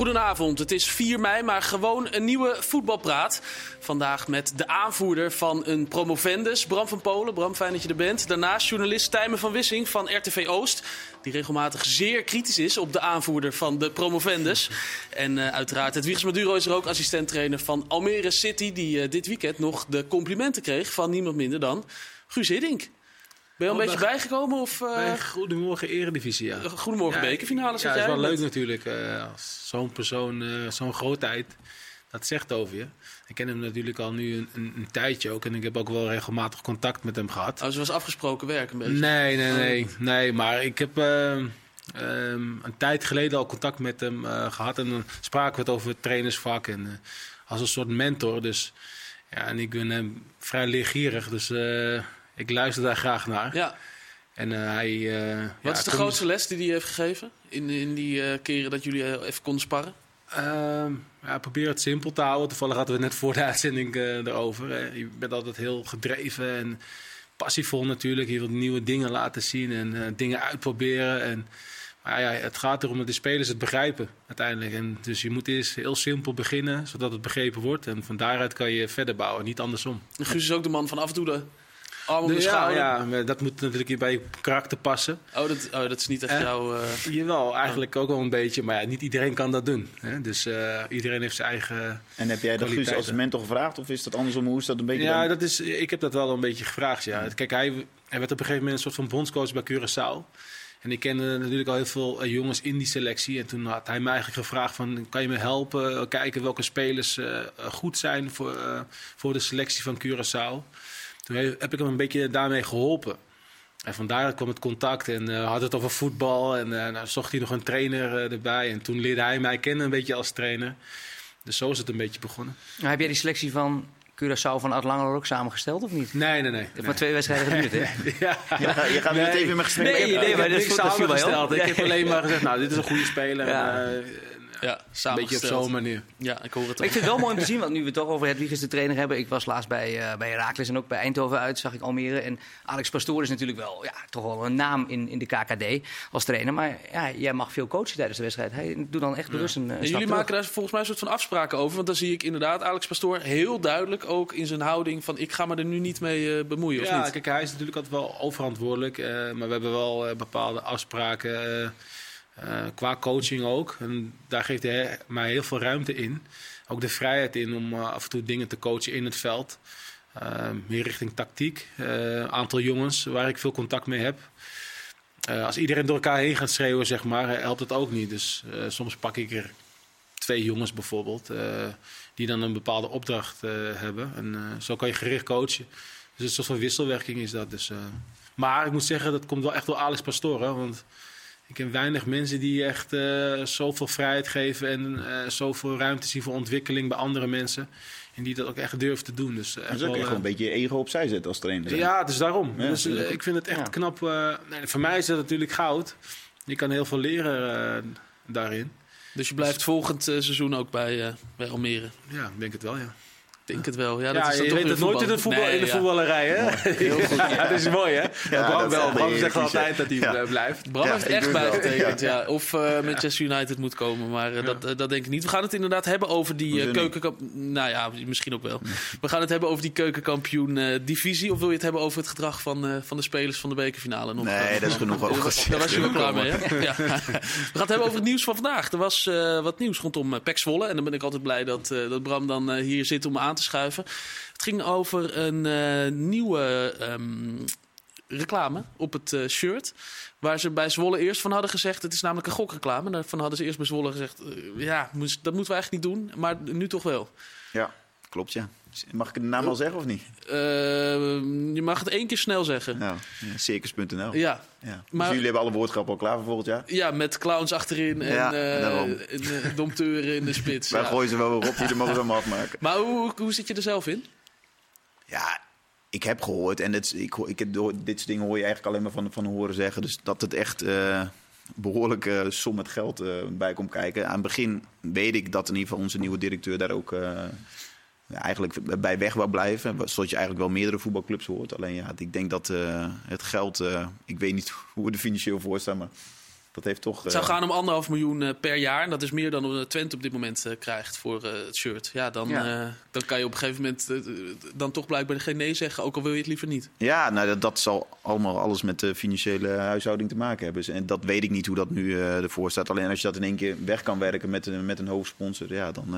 Goedenavond, het is 4 mei, maar gewoon een nieuwe voetbalpraat. Vandaag met de aanvoerder van een promovendus, Bram van Polen. Bram, fijn dat je er bent. Daarnaast journalist Tijmen van Wissing van RTV Oost. Die regelmatig zeer kritisch is op de aanvoerder van de promovendus. En uh, uiteraard, het Wiegers Maduro is er ook assistent-trainer van Almere City. Die uh, dit weekend nog de complimenten kreeg van niemand minder dan Guus Hiddink. Ben je al een oh, beetje bijgekomen? Of, uh... Goedemorgen Eredivisie, ja. Goedemorgen ja, bekerfinale, Ja, het is wel leuk natuurlijk. Uh, zo'n persoon, uh, zo'n grootheid, dat zegt over je. Ik ken hem natuurlijk al nu een, een, een, tijdje ook. En ik heb ook wel regelmatig contact met hem gehad. Oh, ze was afgesproken werk een beetje? Nee, nee, nee. nee maar ik heb... Um, een tijd geleden al contact met hem gehad. En dan spraken we het over het trainersvak. En als een soort mentor. Dus ja, en ik ben vrij leergierig. Dus ik luister daar graag naar. Ja. En uh, hij. Uh, Wat ja, is de grootste les die hij heeft gegeven in, in die uh, keren dat jullie even konden sparren? Ehm, ja, probeer het simpel te houden. Toevallig hadden we net voor de uitzending erover. Je bent altijd heel gedreven en passievol natuurlijk. Je wilt nieuwe dingen laten zien en dingen uitproberen. En, maar ja, het gaat erom dat de spelers het begrijpen uiteindelijk. En dus je moet eerst heel simpel beginnen, zodat het begrepen wordt. En van daaruit kan je verder bouwen, niet andersom. En Guus is ook de man van af en toe de ja, ja, dat moet natuurlijk bij je karakter passen. Oh, dat, oh, dat is niet echt uh, jouw... Uh... Jawel, eigenlijk ook wel een beetje. Maar ja, niet iedereen kan dat doen. Hè? Dus uh, iedereen heeft zijn eigen En heb jij dat Guus als mentor gevraagd? Of is dat andersom? Hoe is dat een beetje? Ja, dat is, ik heb dat wel een beetje gevraagd, ja. Kijk, hij, hij werd op een gegeven moment een soort van bondscoach bij Curaçao. En ik kende natuurlijk al heel veel jongens in die selectie. En toen had hij mij eigenlijk gevraagd van... kan je me helpen? Kijken welke spelers goed zijn voor, voor de selectie van Curaçao. Toen heb ik hem een beetje daarmee geholpen. En vandaar kwam het contact en uh, had het over voetbal. En uh, nou, zocht hij nog een trainer uh, erbij. En toen leerde hij mij kennen een beetje als trainer. Dus zo is het een beetje begonnen. Nou, heb jij die selectie van Curaçao van Art Langer ook samengesteld of niet? Nee, nee, nee. Het maar twee wedstrijden geduurd, hè? ja. Je gaat, niet even met gesprek. Nee, nee, maar dat is samengesteld. Ik heb alleen maar gezegd, nou, dit is een goede speler. Ja. En, ja, een beetje op zo'n manier. Ja, ik hoor het maar ik vind het wel mooi om te zien, want nu we het toch over Hedwiges de trainer hebben. Ik was laatst bij, uh, bij Herakles en ook bij Eindhoven uit, zag ik Almere. En Alex Pastoor is natuurlijk wel ja, toch wel een naam in, in de KKD als trainer. Maar ja, jij mag veel coachen tijdens de wedstrijd. Hij doet dan echt bewust een, een Jullie maken daar volgens mij een soort van afspraken over. Want dan zie ik inderdaad Alex Pastoor heel duidelijk ook in zijn houding van ik ga me er nu niet mee uh, bemoeien. Ja, of niet? kijk, hij is natuurlijk altijd wel oververantwoordelijk. Uh, maar we hebben wel bepaalde afspraken uh, qua coaching ook. En daar geeft hij mij heel veel ruimte in. Ook de vrijheid in om uh, af en toe dingen te coachen in het veld. Uh, meer richting tactiek. Een aantal jongens waar ik veel contact mee heb. als iedereen door elkaar heen gaat schreeuwen, zeg maar, helpt het ook niet. Dus soms pak ik er twee jongens bijvoorbeeld. die dan een bepaalde opdracht hebben. En zo kan je gericht coachen. Dus een soort van wisselwerking is dat. Dus, maar ik moet zeggen, dat komt wel echt door Alex Pastoor. Want ik ken weinig mensen die echt uh, zoveel vrijheid geven en uh, zoveel ruimte zien voor ontwikkeling bij andere mensen. En die dat ook echt durven te doen. Dus, uh, dus ook echt een beetje je ego opzij zetten als trainer. Ja, dus daarom. Ja, dus, ik vind het echt ja. knap. nee, voor mij is dat natuurlijk goud. Je kan heel veel leren daarin. Dus je blijft volgend seizoen ook bij, bij Almere? Ja, ik denk het wel, ja denk het wel. Ja, dat ja, is je weet het nooit in, het voetbal, nee, in de ja. voetballerij, hè? Heel goed. ja, dat is mooi, hè? Bram, wel, Bram zegt altijd dat hij blijft. Bram heeft echt bijgetekend, ja. Of uh, Manchester United moet komen, maar uh, dat, uh, dat denk ik niet. We gaan het inderdaad hebben over die keukenkampioen... Nou ja, misschien ook wel. We gaan het hebben over die keukenkampioen-divisie. Of wil je het hebben over het gedrag van, van de spelers van de bekerfinale? Nog, nee, dat is genoeg over. Daar was je wel klaar mee, hè? We gaan het hebben over het nieuws van vandaag. Er was wat nieuws rondom Pek Zwolle. En dan ben ik altijd blij dat, dat Bram dan hier zit om aan te schuiven. Het ging over een uh, nieuwe um, reclame op het uh, shirt. Waar ze bij Zwolle eerst van hadden gezegd: het is namelijk een gokreclame. Daarvan hadden ze eerst bij Zwolle gezegd: uh, ja, dat moeten we eigenlijk niet doen. Maar nu toch wel. Ja, klopt ja. Mag ik de naam al zeggen of niet? Uh, je mag het één keer snel zeggen. Nou, ja, circus.nl. Ja. ja. Dus jullie hebben alle woordschappen al klaar voor volgend jaar? Ja, met clowns achterin en, ja, uh, en uh, dompteuren in de spits. Wij gooien ze wel weer op, die mogen ze allemaal afmaken. Maar hoe, hoe zit je er zelf in? Ja, ik heb gehoord, en dit, ik, ik, dit soort dingen hoor je eigenlijk alleen maar van, van horen zeggen. Dus dat het echt behoorlijk uh, som met geld bij komt kijken. Aan het begin weet ik dat in ieder geval onze nieuwe directeur daar ook eigenlijk bij weg wou blijven. Zoals je eigenlijk wel meerdere voetbalclubs hoort. Alleen ja, ik denk dat het geld, ik weet niet hoe we er financieel voor staan, maar Dat heeft toch... Het zou eh, gaan om anderhalf miljoen eh, per jaar. En dat is meer dan eh, Twente op dit moment eh, krijgt voor eh, het shirt. Ja, dan, Ja. eh, dan kan je op een gegeven moment eh, dan toch blijkbaar geen nee zeggen. Ook al wil je het liever niet. Ja, nou, dat, dat zal allemaal alles met de financiële huishouding te maken hebben. En dat weet ik niet hoe dat nu eh, ervoor staat. Alleen als je dat in één keer weg kan werken met een, met een hoofdsponsor, ja, dan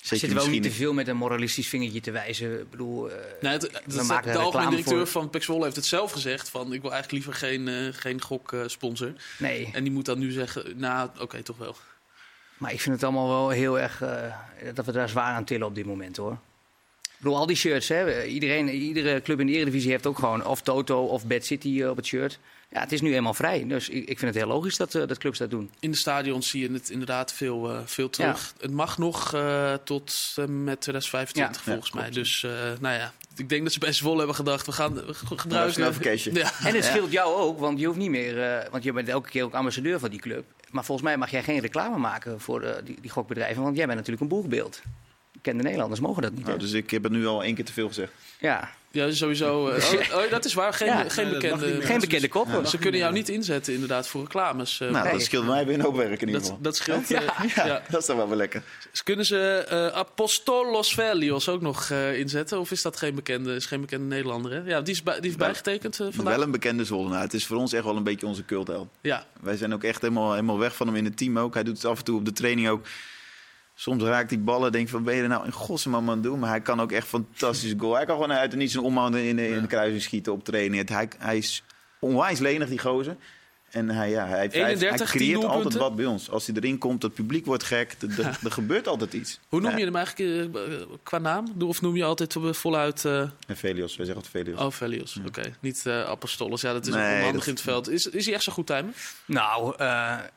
Zitten zit we je ook niet te veel met een moralistisch vingertje te wijzen. Ik bedoel, eh, Nee, het, we het- het- maken de algemene directeur voor- van Pek Zwolle heeft het zelf gezegd. Van, ik wil eigenlijk liever geen, eh geen goksponsor. nee, en die moet dan nu zeggen, nou oké, toch wel. maar ik vind het allemaal wel heel erg eh, dat we daar zwaar aan tillen op dit moment hoor. Ik bedoel, al die shirts, hè, iedereen, iedere club in de Eredivisie heeft ook gewoon of Toto of Bad City eh, op het shirt. Ja, het is nu eenmaal vrij. Dus ik, ik vind het heel logisch dat, eh, dat clubs dat doen. In de stadions zie je het inderdaad veel, eh, veel terug. Het mag nog eh, tot met 2025 Ja. volgens Ja, mij. Dus eh, nou ja, ik denk dat ze bij Zwolle hebben gedacht, we gaan we gebruiken... Ja. En het scheelt jou ook, want je hoeft niet meer, eh, want je bent elke keer ook ambassadeur van die club. Maar volgens mij mag jij geen reclame maken voor eh, die, die gokbedrijven, want jij bent natuurlijk een boegbeeld. Kende Nederlanders mogen dat niet. Nou, dus ik heb het nu al één keer te veel gezegd. Ja, Ja, sowieso. eh, oh, oh, dat is waar. Geen, Ja. geen Nee, dat bekende... geen bekende koppen. Ze kunnen jou niet inzetten inderdaad voor reclames. eh. Nou, Nee. dat scheelt mij weer een hoop werk in ieder dat, geval. dat scheelt. eh, ja, ja. dat is dan wel weer lekker. Dus Kunnen ze eh, Apostolos Velios ook nog eh, inzetten? Of is dat geen bekende, is geen bekende Nederlander? Hè? Ja, die is, bij, die is Wel- bijgetekend vandaag. Wel een bekende Zoldenaar. Het is voor ons echt wel een beetje onze cultheld. Ja, Wij zijn ook echt helemaal, helemaal weg van hem in het team ook. Hij doet het af en toe op de training ook. Soms raakt hij ballen, denk van, ben je er nou in godsnaam aan het doen? Maar hij kan ook echt fantastisch goal. Hij kan gewoon uit en niet zijn omhoud in, de- in de kruising schieten op training. Hij, hij is onwijs lenig, die gozer. En hij, ja, hij, hij, hij 31, 10 creëert altijd wat bij ons. Als hij erin komt, het publiek wordt gek. Er, gebeurt altijd iets. Hoe noem je hem eigenlijk eh, qua naam? Of noem je altijd eh, voluit... eh En Velios, wij zeggen het Velios. oh, Velios. Oké, niet Apostolos. Ja, dat is Nee, ook onhandig dat- in het veld. Is, is hij echt zo goed, Tijmen? Nou, eh,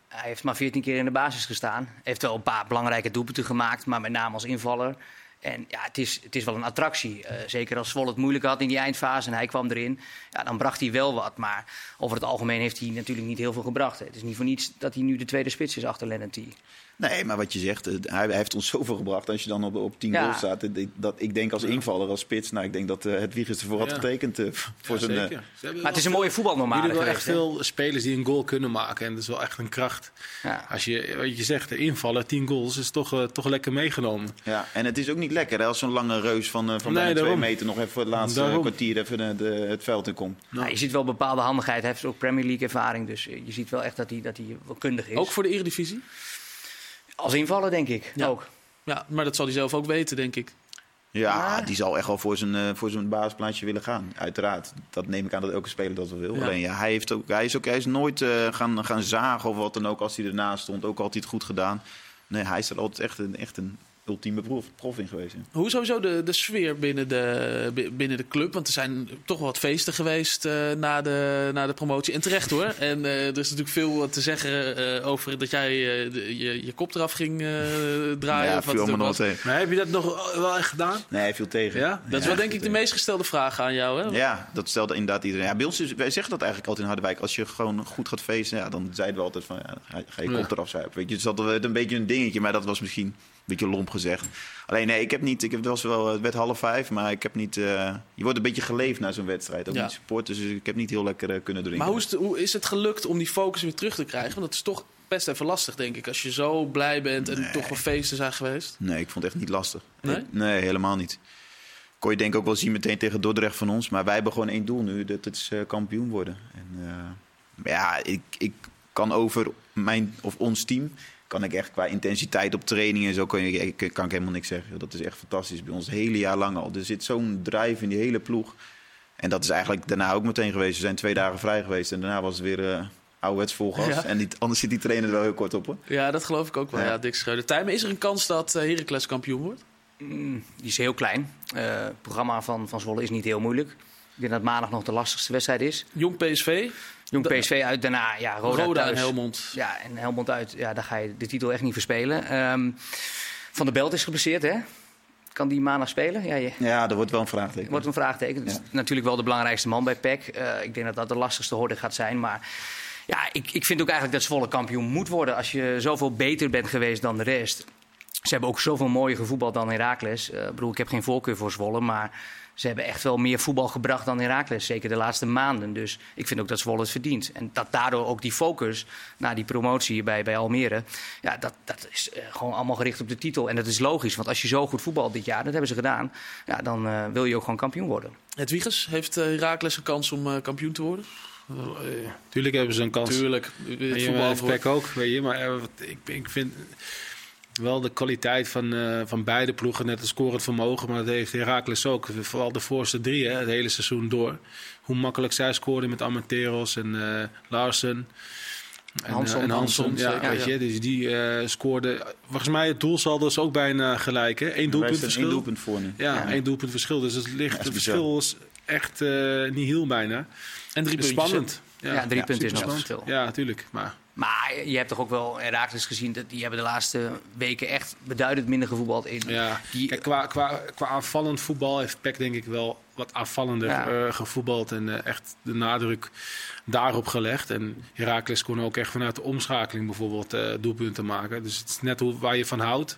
hij heeft maar 14 keer in de basis gestaan. Heeft wel een paar belangrijke doelpunten gemaakt, maar met name als invaller. En ja, het is, het is wel een attractie. Eh, zeker als Zwolle het moeilijk had in die eindfase en hij kwam erin. Ja, dan bracht hij wel wat. Maar over het algemeen heeft hij natuurlijk niet heel veel gebracht. hè. Het is niet voor niets dat hij nu de tweede spits is achter Lennarty. Nee, maar wat je zegt, eh, hij, heeft ons zoveel gebracht. Als je dan op, op 10 Ja. goals staat. Dat, ik denk als invaller, als spits. Nou, ik denk dat eh het Wiegers ervoor had getekend. eh, voor Ja, zijn, zeker. Maar het is een mooie voetbalnormale Jullie hebben geweest. echt veel spelers die een goal kunnen maken. En dat is wel echt een kracht. Ja. Als je, wat je zegt, de invallen, 10 goals, is toch, toch lekker meegenomen. Ja, en het is ook niet lekker hè, als zo'n lange reus van, van Nee, bijna twee meter nog even voor het laatste Daarom. kwartier even de, de- het veld in komt. Nou, je ziet wel bepaalde handigheid. Hij heeft ook Premier League ervaring. Dus je ziet wel echt dat hij, dat hij wel kundig is. Ook voor de Eredivisie? Als invaller, denk ik. Ja. Ook. Ja, maar dat zal hij zelf ook weten, denk ik. Ja, die zal echt wel voor zijn, eh, voor zijn basisplaatsje willen gaan. Uiteraard. Dat neem ik aan dat elke speler dat wel wil. Ja. Alleen ja, hij, heeft ook, hij, is ook, hij is nooit eh, gaan, gaan zagen of wat dan ook als hij ernaast stond. Ook altijd goed gedaan. Nee, hij is er altijd echt een, echt een ultieme prof, prof in geweest. ja. Hoe is sowieso de, de sfeer binnen de, bi- binnen de club? Want er zijn toch wel wat feesten geweest eh, na, de, na de promotie. En terecht hoor. En eh, er is natuurlijk veel te zeggen eh, over dat jij eh, de- je, je kop eraf ging draaien. ja, of wat viel was. tegen. Maar heb je dat nog wel echt gedaan? Nee, hij viel tegen. Ja? Dat is wel denk ik de meest gestelde vraag aan jou. Hè? Ja, dat stelde inderdaad iedereen. Ja, bij ons is, wij zeggen dat eigenlijk altijd in Harderwijk. Als je gewoon goed gaat feesten, ja, dan zeiden we altijd van, ja, ga, je kop eraf zuipen. Weet je, dus dat werd een beetje een dingetje, maar dat was misschien beetje lomp gezegd. Alleen nee, ik heb niet, ik heb, het was wel, het werd half vijf, maar ik heb niet, eh, je wordt een beetje geleefd na zo'n wedstrijd. Ook Ja. supporters, dus ik heb niet heel lekker eh, kunnen drinken. Maar hoe is, het, hoe is het gelukt om die focus weer terug te krijgen? Want dat is toch best even lastig, denk ik. Als je zo blij bent en Nee. toch wel feesten zijn geweest. Nee, ik vond het echt niet lastig. Nee? Ik- nee, helemaal niet. Kon je denk ik ook wel zien meteen tegen Dordrecht van ons. Maar wij hebben gewoon één doel nu, dat het is eh, kampioen worden. En, ja, ik, ik kan over mijn of ons team... kan ik echt qua intensiteit op training en zo... kan, je, ik- kan ik helemaal niks zeggen. Dat is echt fantastisch bij ons, het hele jaar lang al. Er zit zo'n drive in die hele ploeg. En dat is eigenlijk daarna ook meteen geweest. We zijn twee dagen vrij geweest en daarna was het weer... eh ouderwets vol gas. Ja. En die, anders zit die trainer er wel heel kort op. Hoor. Ja, dat geloof ik ook wel. Ja, Ja. Dick Schreuder. Tijmen, is er een kans dat eh, Heracles kampioen wordt? Mm, die is heel klein. Eh, het programma van, van Zwolle is niet heel moeilijk. Ik denk dat maandag nog de lastigste wedstrijd is. Jong PSV, Jong PSV uit, daarna ja, Roda, Roda, en. Helmond. Ja, en Helmond uit. Ja, daar ga je de titel echt niet verspelen. Ehm van der Belt is geblesseerd, hè? Kan die maandag spelen? Ja, je, Ja, er wordt wel een vraagteken. wordt een vraagteken. Het is natuurlijk wel de belangrijkste man bij PEC. Eh, ik denk dat dat de lastigste horde gaat zijn. Maar ja, ik, ik vind ook eigenlijk dat Zwolle kampioen moet worden. Als je zoveel beter bent geweest dan de rest. Ze hebben ook zoveel mooier gevoetbald dan Heracles. Eh, ik bedoel, ik heb geen voorkeur voor Zwolle, maar ze hebben echt wel meer voetbal gebracht dan Heracles. Zeker de laatste maanden. Dus ik vind ook dat Zwolle het verdient. En dat daardoor ook die focus naar die promotie bij, bij Almere... Ja, dat, dat is eh, gewoon allemaal gericht op de titel. En dat is logisch, want als je zo goed voetbalt dit jaar, dat hebben ze gedaan... Ja, dan eh, wil je ook gewoon kampioen worden. Het Wiegers, heeft Heracles een kans om eh, kampioen te worden? Tuurlijk hebben ze een kans. Tuurlijk. Het voetbal ook, weet je. Maar ik, ik vind wel de kwaliteit van, eh, van beide ploegen, net het scorend vermogen. Maar dat heeft Heracles ook. Vooral de voorste drie, hè, het hele seizoen door. Hoe makkelijk zij scoorden met Amateros en eh Larsen. En, Hansson, eh, en Hansson, Hansson, ja, zeker, weet ja. je, dus die eh scoorden. Volgens mij het doelsaldo is ook bijna gelijk, hè? Eén doelpunt één verschil. doelpunt voor nu. Ja, Ja. één doelpunt verschil. Dus het, ligt, het verschil is echt eh, niet heel bijna. En drie puntjes. spannend. Ja, drie punten is nog verschil. Ja, natuurlijk. Maar Maar je hebt toch ook wel Heracles gezien... dat die hebben de laatste weken echt beduidend minder gevoetbald in. Ja, Die- Kijk, qua, qua, qua aanvallend voetbal heeft PEC denk ik wel wat aanvallender Ja. eh, gevoetbald. En eh, echt de nadruk daarop gelegd. En Heracles kon ook echt vanuit de omschakeling bijvoorbeeld eh, doelpunten maken. Dus het is net hoe, waar je van houdt.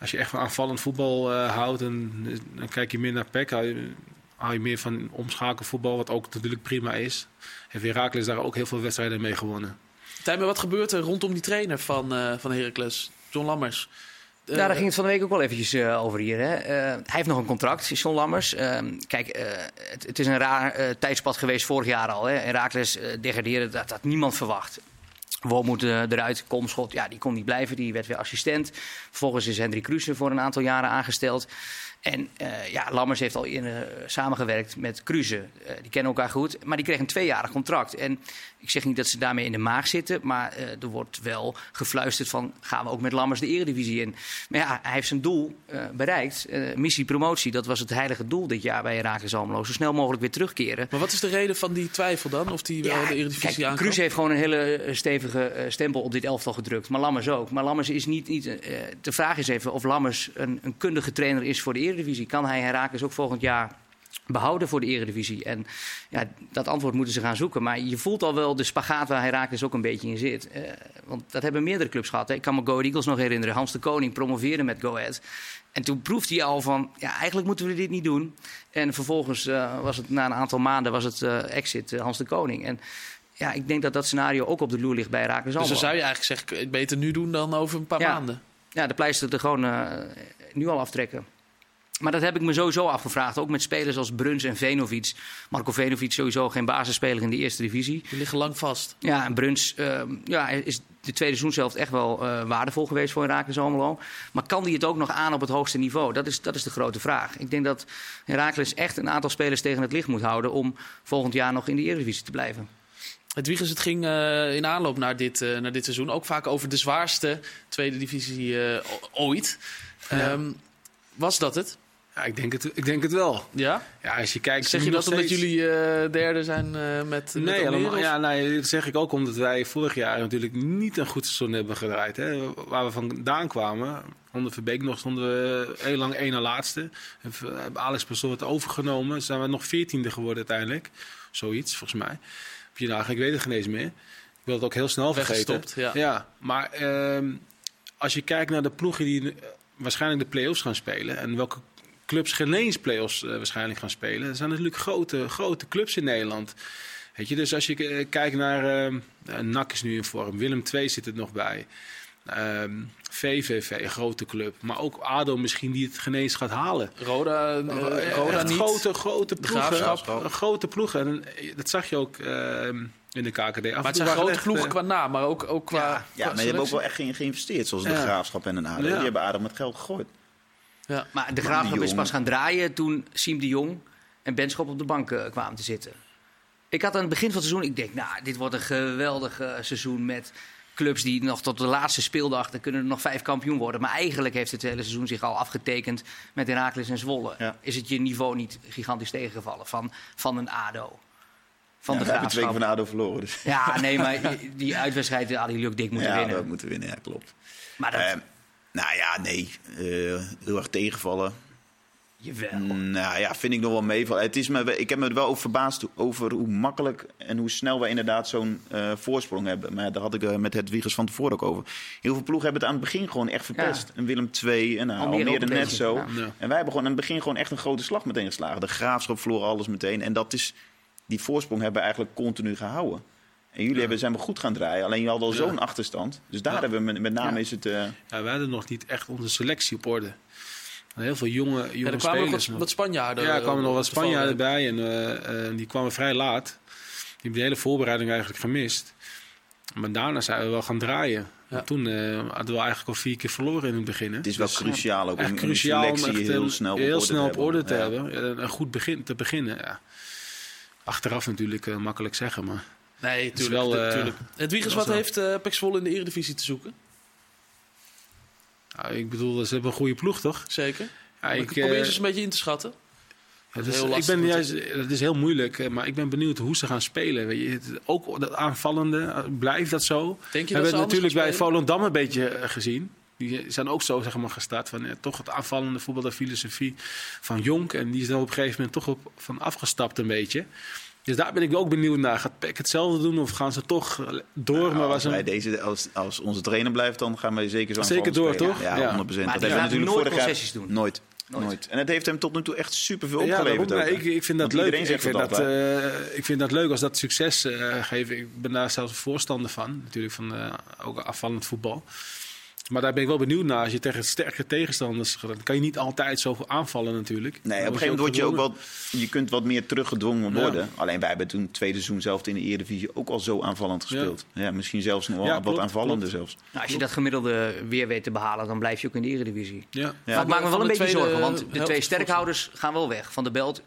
Als je echt van aanvallend voetbal houdt, dan, dan kijk je meer naar PEC. Hou je, meer van omschakelvoetbal, wat ook natuurlijk prima is. Heeft Heracles daar ook heel veel wedstrijden mee gewonnen. Tijmen, wat gebeurt er rondom die trainer van, eh van Heracles? John Lammers. Eh, Ja, daar ging het van de week ook wel eventjes eh, over hier. Hè. Hij heeft nog een contract, John Lammers. Ehm, kijk, het, het is een raar tijdspad geweest vorig jaar al. Hè. Herakles degraderen, dat had niemand verwacht. Wormoed uh, eruit, Komschot, ja, die kon niet blijven. Die werd weer assistent. Vervolgens is Hendrik Kruse voor een aantal jaren aangesteld. En uh, ja, Lammers heeft al eerder uh, samengewerkt met Kruse. Uh, die kennen elkaar goed, maar die kreeg een tweejarig contract. En ik zeg niet dat ze daarmee in de maag zitten, maar uh, er wordt wel gefluisterd van... gaan we ook met Lammers de eredivisie in? Maar ja, hij heeft zijn doel bereikt. missie promotie, dat was het heilige doel dit jaar bij Herakles Almelo. Zo snel mogelijk weer terugkeren. Maar wat is de reden van die twijfel dan? Of die wel ja, de eredivisie kijk, Kruse heeft gewoon een hele stevige stempel op dit elftal gedrukt. Maar Lammers ook. Maar Lammers is niet... niet de vraag is even of Lammers een, een kundige trainer is voor de eredivisie. Kan hij Herakles ook volgend jaar behouden voor de eredivisie? En ja, dat antwoord moeten ze gaan zoeken. Maar je voelt al wel de spagaat waar Herakles ook een beetje in zit. Uh, want dat hebben meerdere clubs gehad. Hè. Ik kan me Go Ahead Eagles nog herinneren. Hans de Koning promoveerde met Go Ahead. En toen proefde hij al van, ja, eigenlijk moeten we dit niet doen. En vervolgens uh, was het na een aantal maanden was het uh, exit Hans de Koning. En ja, ik denk dat dat scenario ook op de loer ligt bij Herakles Dus dan zou je eigenlijk zeggen, beter nu doen dan over een paar ja. maanden. Ja, de pleister er gewoon nu al aftrekken. Maar dat heb ik me sowieso afgevraagd. Ook met spelers als Bruns en Venovic. Marco Venovic sowieso geen basisspeler in de eerste divisie. Die liggen lang vast. Ja, en Bruns uh, ja, is de tweede seizoenshelft echt wel uh, waardevol geweest voor Herakles Almelo. Maar kan die het ook nog aan op het hoogste niveau? Dat is, dat is de grote vraag. Ik denk dat Herakles echt een aantal spelers tegen het licht moet houden... om volgend jaar nog in de Eredivisie te blijven. Het Wiegers, het ging uh, in aanloop naar dit, uh, naar dit seizoen ook vaak over de zwaarste tweede divisie ooit. Ja. Um, was dat het? Ja, ik denk het, ik denk het wel. Ja? Ja, als je kijkt... Zeg je dat omdat jullie uh, derde zijn uh, met Nee, met helemaal, ja, nee, dat zeg ik ook omdat wij vorig jaar natuurlijk niet een goed seizoen hebben gedraaid. Hè. Waar we vandaan kwamen, onder Verbeek nog stonden we heel lang één na laatste. Hebben Alex Pastoor het overgenomen. Zijn we nog veertiende geworden uiteindelijk. Zoiets, volgens mij. Op je dagen, ik weet het geen eens meer. Ik wil het ook heel snel vergeten. Ja. ja, maar uh, als je kijkt naar de ploegen die uh, waarschijnlijk de play-offs gaan spelen... en welke clubs geen eens play-offs uh, waarschijnlijk gaan spelen... er zijn natuurlijk grote, grote clubs in Nederland. Weet je, dus als je uh, kijkt naar... Uh, NAC is nu in vorm, Willem II zit er nog bij... Um, VVV, een grote club. Maar ook ADO misschien die het genees gaat halen. Roda, uh, Roda niet. Grote, grote ploegen. Grote ploegen. En dat zag je ook uh, in de KKD. Af maar het zijn grote echt, ploegen qua naam, maar ook, ook qua... Ja, ja maar die hebben ook wel echt geïnvesteerd. Zoals de ja. Graafschap en een ADO. Ja. Die hebben ADO met geld gegooid. Ja. Maar de Graafschap is pas gaan draaien toen Siem de Jong en Benschop op de bank uh, kwamen te zitten. Ik had aan het begin van het seizoen... Ik denk, nou, dit wordt een geweldig uh, seizoen met clubs die nog tot de laatste speeldag, dan kunnen er nog vijf kampioen worden. Maar eigenlijk heeft het hele seizoen zich al afgetekend met Herakles en Zwolle. Ja. Is het je niveau niet gigantisch tegengevallen van, van een ADO? Van ja, de graafschap. twee van ADO verloren. Dus. Ja, nee, maar die uitwedstrijd hadden jullie ook dik moeten ja, winnen. Ja, moeten winnen, ja, klopt. Maar dat... Uh, nou ja, nee. Uh, heel erg tegenvallen. Jawel. Nou ja, vind ik nog wel meevallen. Het is me, ik heb me er wel over verbaasd over hoe makkelijk en hoe snel wij inderdaad zo'n eh, voorsprong hebben. Maar daar had ik uh, met het Wiegers van tevoren ook over. Heel veel ploegen hebben het aan het begin gewoon echt verpest. En Willem II en nou, Almere Almere, net zo. Ja. En wij hebben gewoon aan het begin gewoon echt een grote slag meteen geslagen. De graafschap verloor alles meteen. En dat is, die voorsprong hebben we eigenlijk continu gehouden. En jullie hebben, zijn we goed gaan draaien. Alleen je had al Ja. zo'n achterstand. Dus daar Ja. hebben we met, met name Ja. is het... eh, Ja, wij hadden nog niet echt onze selectie op orde. Heel veel jonge, jonge Ja, er kwamen spelers. nog. wat Spanjaarden. ja, er eh, kwamen nog op wat. Spanjaarden bij en eh, eh, die kwamen vrij laat. Die hebben de hele voorbereiding eigenlijk gemist. Maar daarna zijn we wel gaan draaien. Ja. Toen eh, hadden we eigenlijk al vier keer verloren in het begin. Hè? het is wel Dus, cruciaal ook echt om, cruciaal om echt heel een- snel op heel orde snel te op orde te hebben. hebben. Ja, Een goed begin te beginnen. Ja. Achteraf natuurlijk eh, makkelijk zeggen, maar Nee, tuurlijk. wel, eh, tuurlijk. Het wel wat heeft eh Pek Zwolle in de Eredivisie te zoeken? ja, ik bedoel, ze hebben een goede ploeg, toch? Zeker. Ja, ik ik, probeer eh, ze eens een beetje in te schatten. Het Dat is heel ik lastig ben juist, het is heel moeilijk, eh, maar ik ben benieuwd hoe ze gaan spelen. Weet je, ook dat aanvallende, eh, blijft dat zo? Denk je dat hebben het natuurlijk bij? Volendam een beetje eh, gezien. Die zijn ook zo zeg maar, gestart van eh, toch het aanvallende voetbal, de filosofie van Jonk. En die is dan op een gegeven moment toch op, van afgestapt een beetje. Dus daar ben ik ook benieuwd naar. Gaat Peck hetzelfde doen of gaan ze toch door? maar Nou, was als, een, wij deze, als, als onze trainer blijft, dan gaan wij zeker zo Zeker door, spelen. toch? Ja, Ja. 100%. Maar dat hebben natuurlijk nooit vorig jaar concessies doen. Nooit. Nooit. Nooit. En het heeft hem tot nu toe echt superveel ja, opgeleverd. daarom, ook, nee, hè. ik, ik vind dat leuk. Ik vind dat eh, ik vind dat leuk als dat succes eh geeft. Ik ben daar zelfs voorstander van. Natuurlijk van eh, ook afvallend voetbal. Maar daar ben ik wel benieuwd naar. Als je tegen sterke tegenstanders gaat, dan kan je niet altijd zo aanvallen natuurlijk. Nee, op een gegeven moment word je ook wat, je kunt wat meer teruggedwongen Ja. worden. Alleen wij hebben toen het tweede seizoen zelf in de Eredivisie ook al zo aanvallend gespeeld. Ja, misschien zelfs nog wel Ja, wat klopt, aanvallender klopt. zelfs. Nou, als je dat gemiddelde weer weet te behalen, dan blijf je ook in de Eredivisie. Ja. Ja. Maar ik maak me wel een beetje zorgen, want de twee sterkhouders gaan wel weg. Van de Belt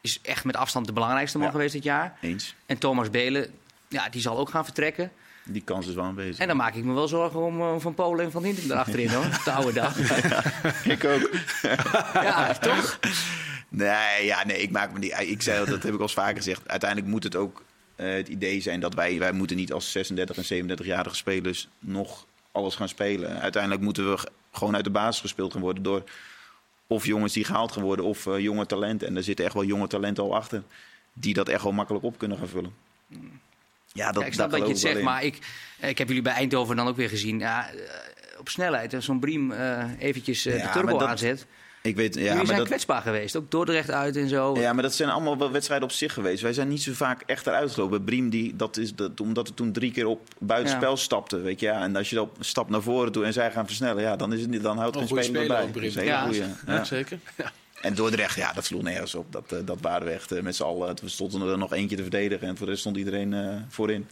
is echt met afstand de belangrijkste man Ja. geweest dit jaar. Eens. En Thomas Belen, ja, die zal ook gaan vertrekken. Die kans is wel aanwezig. En dan maak ik me wel zorgen om eh, Van Polen en Van Hintem erachterin, hoor. De oude dag. ik ook. Ja, toch? Nee, ja, nee, ik maak me niet. Ik zei dat, dat heb ik al eens vaker gezegd. Uiteindelijk moet het ook eh, het idee zijn dat wij, wij moeten niet als 36 en 37-jarige spelers nog alles gaan spelen. Uiteindelijk moeten we gewoon uit de basis gespeeld gaan worden door of jongens die gehaald gaan worden of eh, jonge talenten. En er zitten echt wel jonge talenten al achter die dat echt wel makkelijk op kunnen gaan vullen. Ja, dat, Ja, ik snap dat je het zegt, maar ik, eh, ik heb jullie bij Eindhoven dan ook weer gezien. Ja, eh, op snelheid, als zo'n Briem eh, eventjes eh, Ja, de turbo dat- aanzet. Ik weet, ja, jullie maar zijn dat, kwetsbaar geweest, ook Dordrecht uit en zo. Ja, maar dat zijn allemaal wel wedstrijden op zich geweest. Wij zijn niet zo vaak echt eruit gelopen. Briem, die, dat is dat, omdat het toen drie keer op buitenspel Ja. stapte. Weet je, ja. En als je dan stapt naar voren toe en zij gaan versnellen, ja, dan, is het dan houdt Een geen goede speler bij. ook, Briem. Dat is een hele Ja. goeie, Ja, ja. zeker. En Dordrecht, ja, dat sloeg nergens op. Dat, eh, dat waren we echt eh, met z'n allen. We stonden er nog eentje te verdedigen en voor de rest stond iedereen eh, voorin.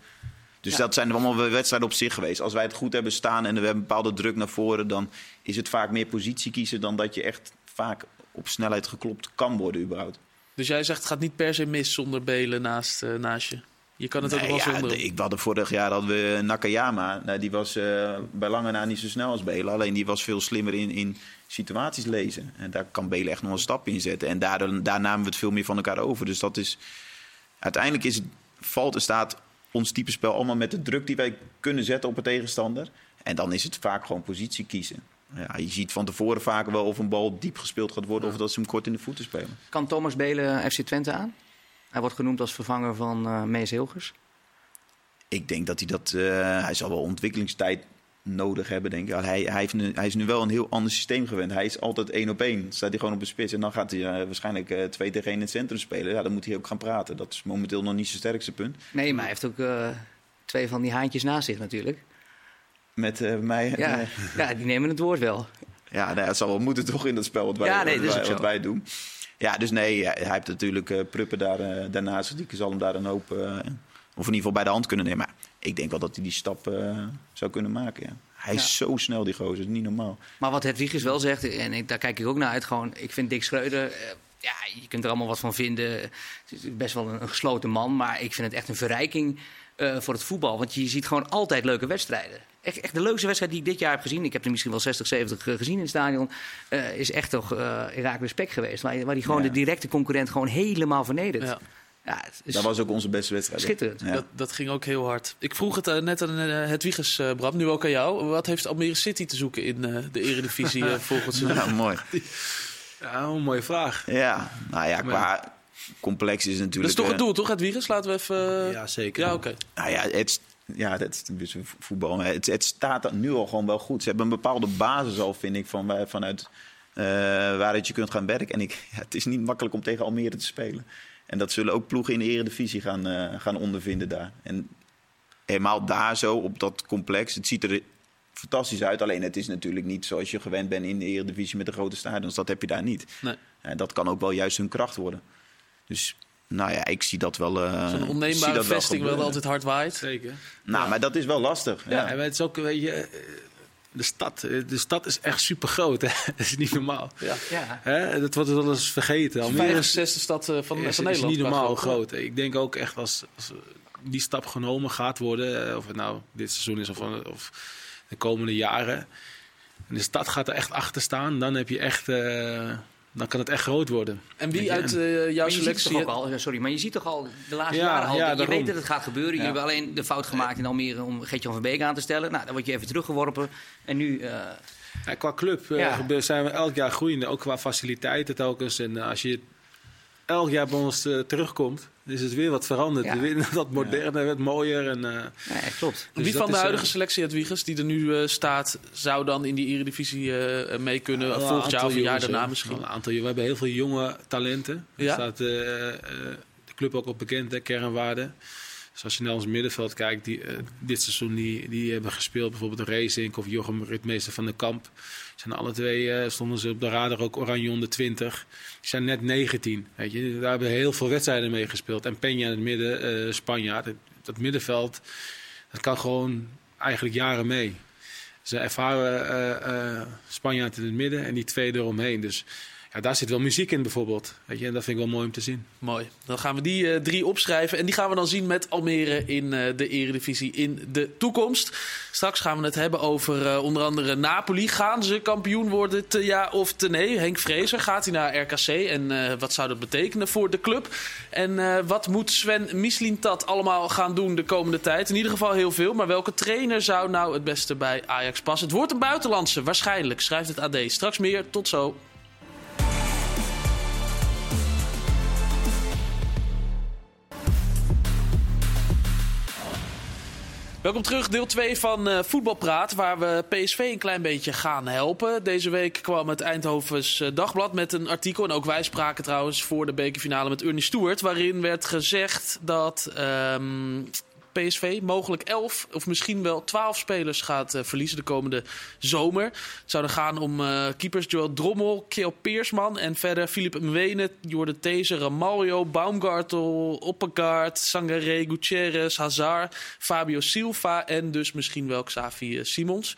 Dus Ja. dat zijn allemaal wedstrijden op zich geweest. Als wij het goed hebben staan en we hebben een bepaalde druk naar voren, dan is het vaak meer positie kiezen dan dat je echt vaak op snelheid geklopt kan worden überhaupt. Dus jij zegt het gaat niet per se mis zonder Belen naast, naast je. Je kan het ook wel ja, zonder. de- ik hadden vorig jaar hadden we Nakayama. Nou, die was eh, bij lange na niet zo snel als Belen. Alleen die was veel slimmer in, in situaties lezen. En daar kan Belen echt nog een stap in zetten. En daar, daar namen we het veel meer van elkaar over. Dus dat is... Uiteindelijk is het, valt en staat ons type spel allemaal met de druk die wij kunnen zetten op een tegenstander. En dan is het vaak gewoon positie kiezen. Ja, je ziet van tevoren vaak wel of een bal diep gespeeld gaat worden... of dat ze hem kort in de voeten spelen. Kan Thomas Belen FC Twente aan? Hij wordt genoemd als vervanger van eh Mees Hilgers. Ik denk dat hij dat. eh, hij zal wel ontwikkelingstijd nodig hebben, denk ik. Hij, hij, heeft nu, hij is nu wel een heel ander systeem gewend. Hij is altijd één op één. Staat hij gewoon op de spits en dan gaat hij eh, waarschijnlijk eh, twee tegen één in het centrum spelen. Ja, dan moet hij ook gaan praten. Dat is momenteel nog niet zijn sterkste punt. Nee, maar hij heeft ook twee van die haantjes naast zich natuurlijk. Met mij. Ja, ja, die nemen het woord wel. ja nou, ja, het zal wel moeten toch in dat spel wat wij, Ja, nee, wat dat wij, wat wij doen. Ja, dus nee, hij hij heeft natuurlijk eh, Pruppen daar, eh, daarnaast. Die zal hem daar een hoop. eh, of in ieder geval bij de hand kunnen nemen. Maar ik denk wel dat hij die stap zou kunnen maken. Ja. Hij is zo snel, die gozer. Dat is niet normaal. Maar wat Hedwiges wel zegt, en ik, daar kijk ik ook naar uit, gewoon, ik vind Dick Schreuder, ja, je kunt er allemaal wat van vinden. Het is best wel een gesloten man, maar ik vind het echt een verrijking eh, voor het voetbal. Want je ziet gewoon altijd leuke wedstrijden. Echt, echt de leukste wedstrijd die ik dit jaar heb gezien, ik heb er misschien wel 60, 70 eh, gezien in het stadion, eh, is echt toch uh, Herakles Spek geweest. Waar, waar die gewoon Ja. de directe concurrent gewoon helemaal vernedert. Ja. Ja, het is Dat was ook onze beste wedstrijd. schitterend. Ja. Dat, dat ging ook heel hard. Ik vroeg het net aan uh, Hedwiges, uh, Bram, nu ook aan jou. Wat heeft Almere City te zoeken in uh, de Eredivisie uh, volgens Ja, mooi. Ja, een mooie vraag. Ja, nou ja, qua complex is het Dat natuurlijk... is toch het eh, doel, toch, Edwiges? Laten we even... eh, Ja, zeker. Ja, oké. Nou ja, het, ja, dat is voetbal. Maar Het, het staat er nu al gewoon wel goed. Ze hebben een bepaalde basis al, vind ik, van, waar- vanuit eh, waaruit je kunt gaan werken. En ik, ja, het is niet makkelijk om tegen Almere te spelen. En dat zullen ook ploegen in de eredivisie gaan, eh, gaan ondervinden daar. En helemaal daar zo, op dat complex. Het ziet er fantastisch uit. Alleen het is natuurlijk niet zoals je gewend bent in de eredivisie met de grote stadions. Dat heb je daar niet. Nee. En dat kan ook wel juist hun kracht worden. Dus nou ja, ik zie dat wel. eh, Zo'n zie onneembare dat wel vesting wel altijd hard waait. Zeker. Nou, maar dat is wel lastig. Ja, Ja. en het is ook, weet je, eh, de stad, eh, de stad is echt super groot. Hè? Dat is niet normaal. Ja. Ja. Hè? Dat wordt wel eens vergeten. Almere is, zesde stad eh, van, is, van is Nederland. niet qua normaal groot. Ik denk ook echt als, als die stap genomen gaat worden, of het nou dit seizoen is of, of de komende jaren, en de stad gaat er echt achter staan, dan heb je echt, eh, dan kan het echt groot worden. En wie uit eh, jouw Maar je ziet selectie... toch ook al, sorry, maar je ziet toch al de laatste Ja, jaren al, ja, je daarom. weet dat het gaat gebeuren. Je Ja. hebt alleen de fout gemaakt in Almere om Geert-Jan van Beek aan te stellen. Nou, dan word je even teruggeworpen. En nu, eh, Ja, qua club eh, zijn we elk jaar groeiende, ook qua faciliteiten telkens. En als je elk jaar bij ons eh, terugkomt, is het weer wat veranderd. Ja. Weer wat moderner, wat mooier. En, eh, nee, klopt. Dus Wie van de is, huidige eh, selectie, Edwiges, die er nu eh, staat, zou dan in die Eredivisie eh, mee kunnen? Volgend jaar of een jaar daarna misschien? Een aantal, we hebben heel veel jonge talenten. Ja? Er staat eh, eh, de club ook op bekend, hè, kernwaarde. Dus als je naar ons middenveld kijkt, die, eh, dit seizoen die, die hebben gespeeld, bijvoorbeeld Racing of Jochem Ritmeester van den Kamp. Zijn alle twee eh, stonden ze op de radar ook Oranje onder 20. Die zijn net 19. Weet je. Daar hebben heel veel wedstrijden mee gespeeld. En Peña in het midden, eh Spanjaard. Dat middenveld, dat kan gewoon eigenlijk jaren mee. Ze ervaren Spanjaard in het midden en die twee eromheen. Dus daar zit wel muziek in bijvoorbeeld. Weet je, en dat vind ik wel mooi om te zien. Mooi. Dan gaan we die eh, drie opschrijven. En die gaan we dan zien met Almere in eh, de Eredivisie in de toekomst. Straks gaan we het hebben over eh, onder andere Napoli. Gaan ze kampioen worden, te ja of te nee? Henk Vrezer, gaat hij naar RKC? En wat zou dat betekenen voor de club? En wat moet Sven Mislintat allemaal gaan doen de komende tijd? In ieder geval heel veel. Maar welke trainer zou nou het beste bij Ajax passen? Het wordt een buitenlandse, waarschijnlijk, schrijft het AD. Straks meer, tot zo. Welkom terug, deel 2 van eh, Voetbalpraat, waar we PSV een klein beetje gaan helpen. Deze week kwam het Eindhovens eh, Dagblad met een artikel, en ook wij spraken trouwens voor de bekerfinale met Ernie Stewart, waarin werd gezegd dat ehm, PSV mogelijk 11 of misschien wel 12 spelers gaat eh, verliezen de komende zomer. Het zou dan gaan om eh, keepers Joel Drommel, Kjell Peersman en verder Philip Mwene, Jordan These, Ramaljo, Baumgartel, Oppegaard, Sangaré, Gutierrez, Hazard, Fabio Silva en dus misschien wel Xavi eh, Simons.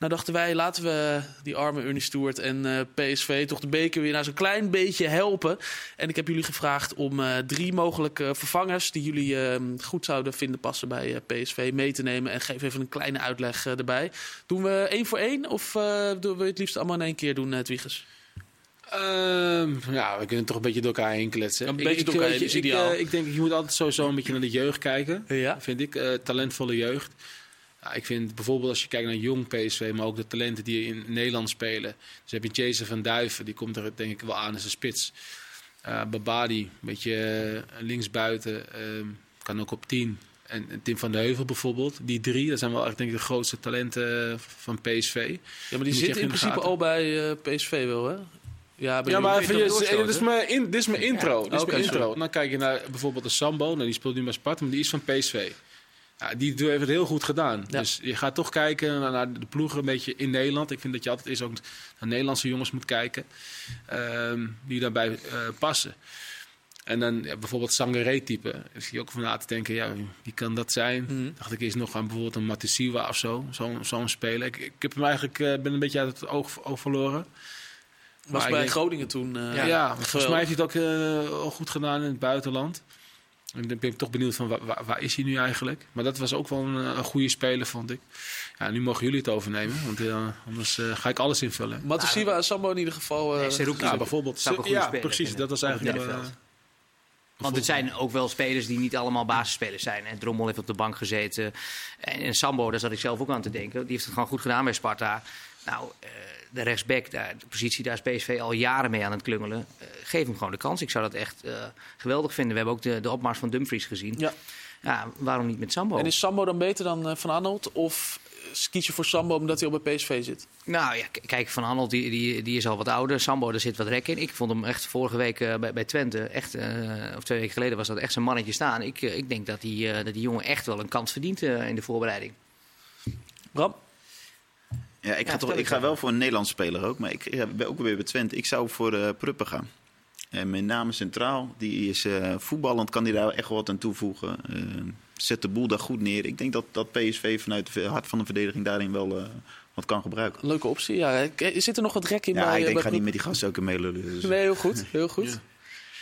Nou dachten wij, laten we die arme Ernie Stewart en eh, PSV toch de beker weer naar zo'n klein beetje helpen. En ik heb jullie gevraagd om eh, drie mogelijke vervangers die jullie eh, goed zouden vinden passen bij eh, PSV mee te nemen. En geef even een kleine uitleg erbij. Doen we één voor één of doen we het liefst allemaal in één keer doen, uh, Wiegers? Ehm, ja, we kunnen toch een beetje door elkaar heen kletsen. Een Ik- beetje ik, door elkaar heen is ik, ideaal. eh, ik denk, je moet altijd sowieso een beetje naar de jeugd kijken. Ja. Vind ik. talentvolle jeugd. Ja, ik vind bijvoorbeeld als je kijkt naar jong PSV, maar ook de talenten die in Nederland spelen. Dus heb je Jason van Duiven, die komt er denk ik wel aan als een spits. Eh Babadi, een beetje eh, linksbuiten, ehm, kan ook op 10. En, en Tim van de Heuvel bijvoorbeeld. Die drie, dat zijn wel echt denk ik de grootste talenten van PSV. Ja, maar die Moet je zit echt in principe gaten. al bij eh, PSV wel, hè? Ja, Ja, maar even, dit, is mijn in, dit is mijn intro. dit is mijn sorry. intro. Dan kijk je naar bijvoorbeeld de Sambo. Nou, die speelt nu bij Sparta, maar die is van PSV. Ja, die heeft het heel goed gedaan. Ja. Dus je gaat toch kijken naar, de ploegen een beetje in Nederland. Ik vind dat je altijd eens ook naar Nederlandse jongens moet kijken. ehm, die daarbij eh, passen. En dan ja, bijvoorbeeld Sangaré-type. Is je ook van na te denken, ja, wie kan dat zijn? Mhm. Dacht ik eerst nog aan bijvoorbeeld een Matisiwa of zo. Zo'n zo'n speler. Ik, ik heb hem eigenlijk eh, ben een beetje uit het oog, oog verloren. Was Maar bij Groningen toen. eh, Ja, volgens mij heeft hij het ook goed gedaan in het buitenland. En dan ben ik toch benieuwd van waar, waar, waar is hij nu eigenlijk. Maar dat was ook wel een, een goede speler, vond ik. Ja, nu mogen jullie het overnemen, want eh, anders eh, ga ik alles invullen. Matusiwa en Sambo in ieder geval. eh, Nee, Seruki Ja, is- bijvoorbeeld. zou ik een goede Ja, speler precies. Dat was eigenlijk... Eh, middenveld. Want het zijn ook wel spelers die niet allemaal basisspelers zijn. En Drommel heeft op de bank gezeten. En, en Sambo, daar zat ik zelf ook aan te denken. Die heeft het gewoon goed gedaan bij Sparta. Nou, eh, de rechtsback, daar, de positie, daar is PSV al jaren mee aan het klungelen. Eh, geef hem gewoon de kans. Ik zou dat echt eh, geweldig vinden. We hebben ook de, de opmars van Dumfries gezien. Ja. Ja, waarom niet met Sambo? En is Sambo dan beter dan Van Arnold? Of kies je voor Sambo omdat hij al bij PSV zit? Nou ja, kijk, Van Arnold die, die, die is al wat ouder. Sambo, daar zit wat rek in. Ik vond hem echt vorige week bij, bij Twente, echt, of twee weken geleden was dat echt zijn mannetje staan. Ik, ik denk dat die, dat die jongen echt wel een kans verdient in de voorbereiding. Bram? Ja, ik, Ja, ga, toch, ik ga wel voor een Nederlands speler ook. Maar ik ja, ben ook weer bij Twente. Ik zou voor eh Pruppen gaan. En met name centraal. Die is eh, voetballend, kan hij daar echt wat aan toevoegen. Eh, zet de boel daar goed neer. Ik denk dat, dat PSV vanuit het hart van de verdediging daarin wel eh, wat kan gebruiken. Leuke optie. Ja, zit er nog wat rek in Ja, bij, ik denk, bij ga niet met die gasten ook in meelullen. Dus. Nee, heel goed. Heel goed.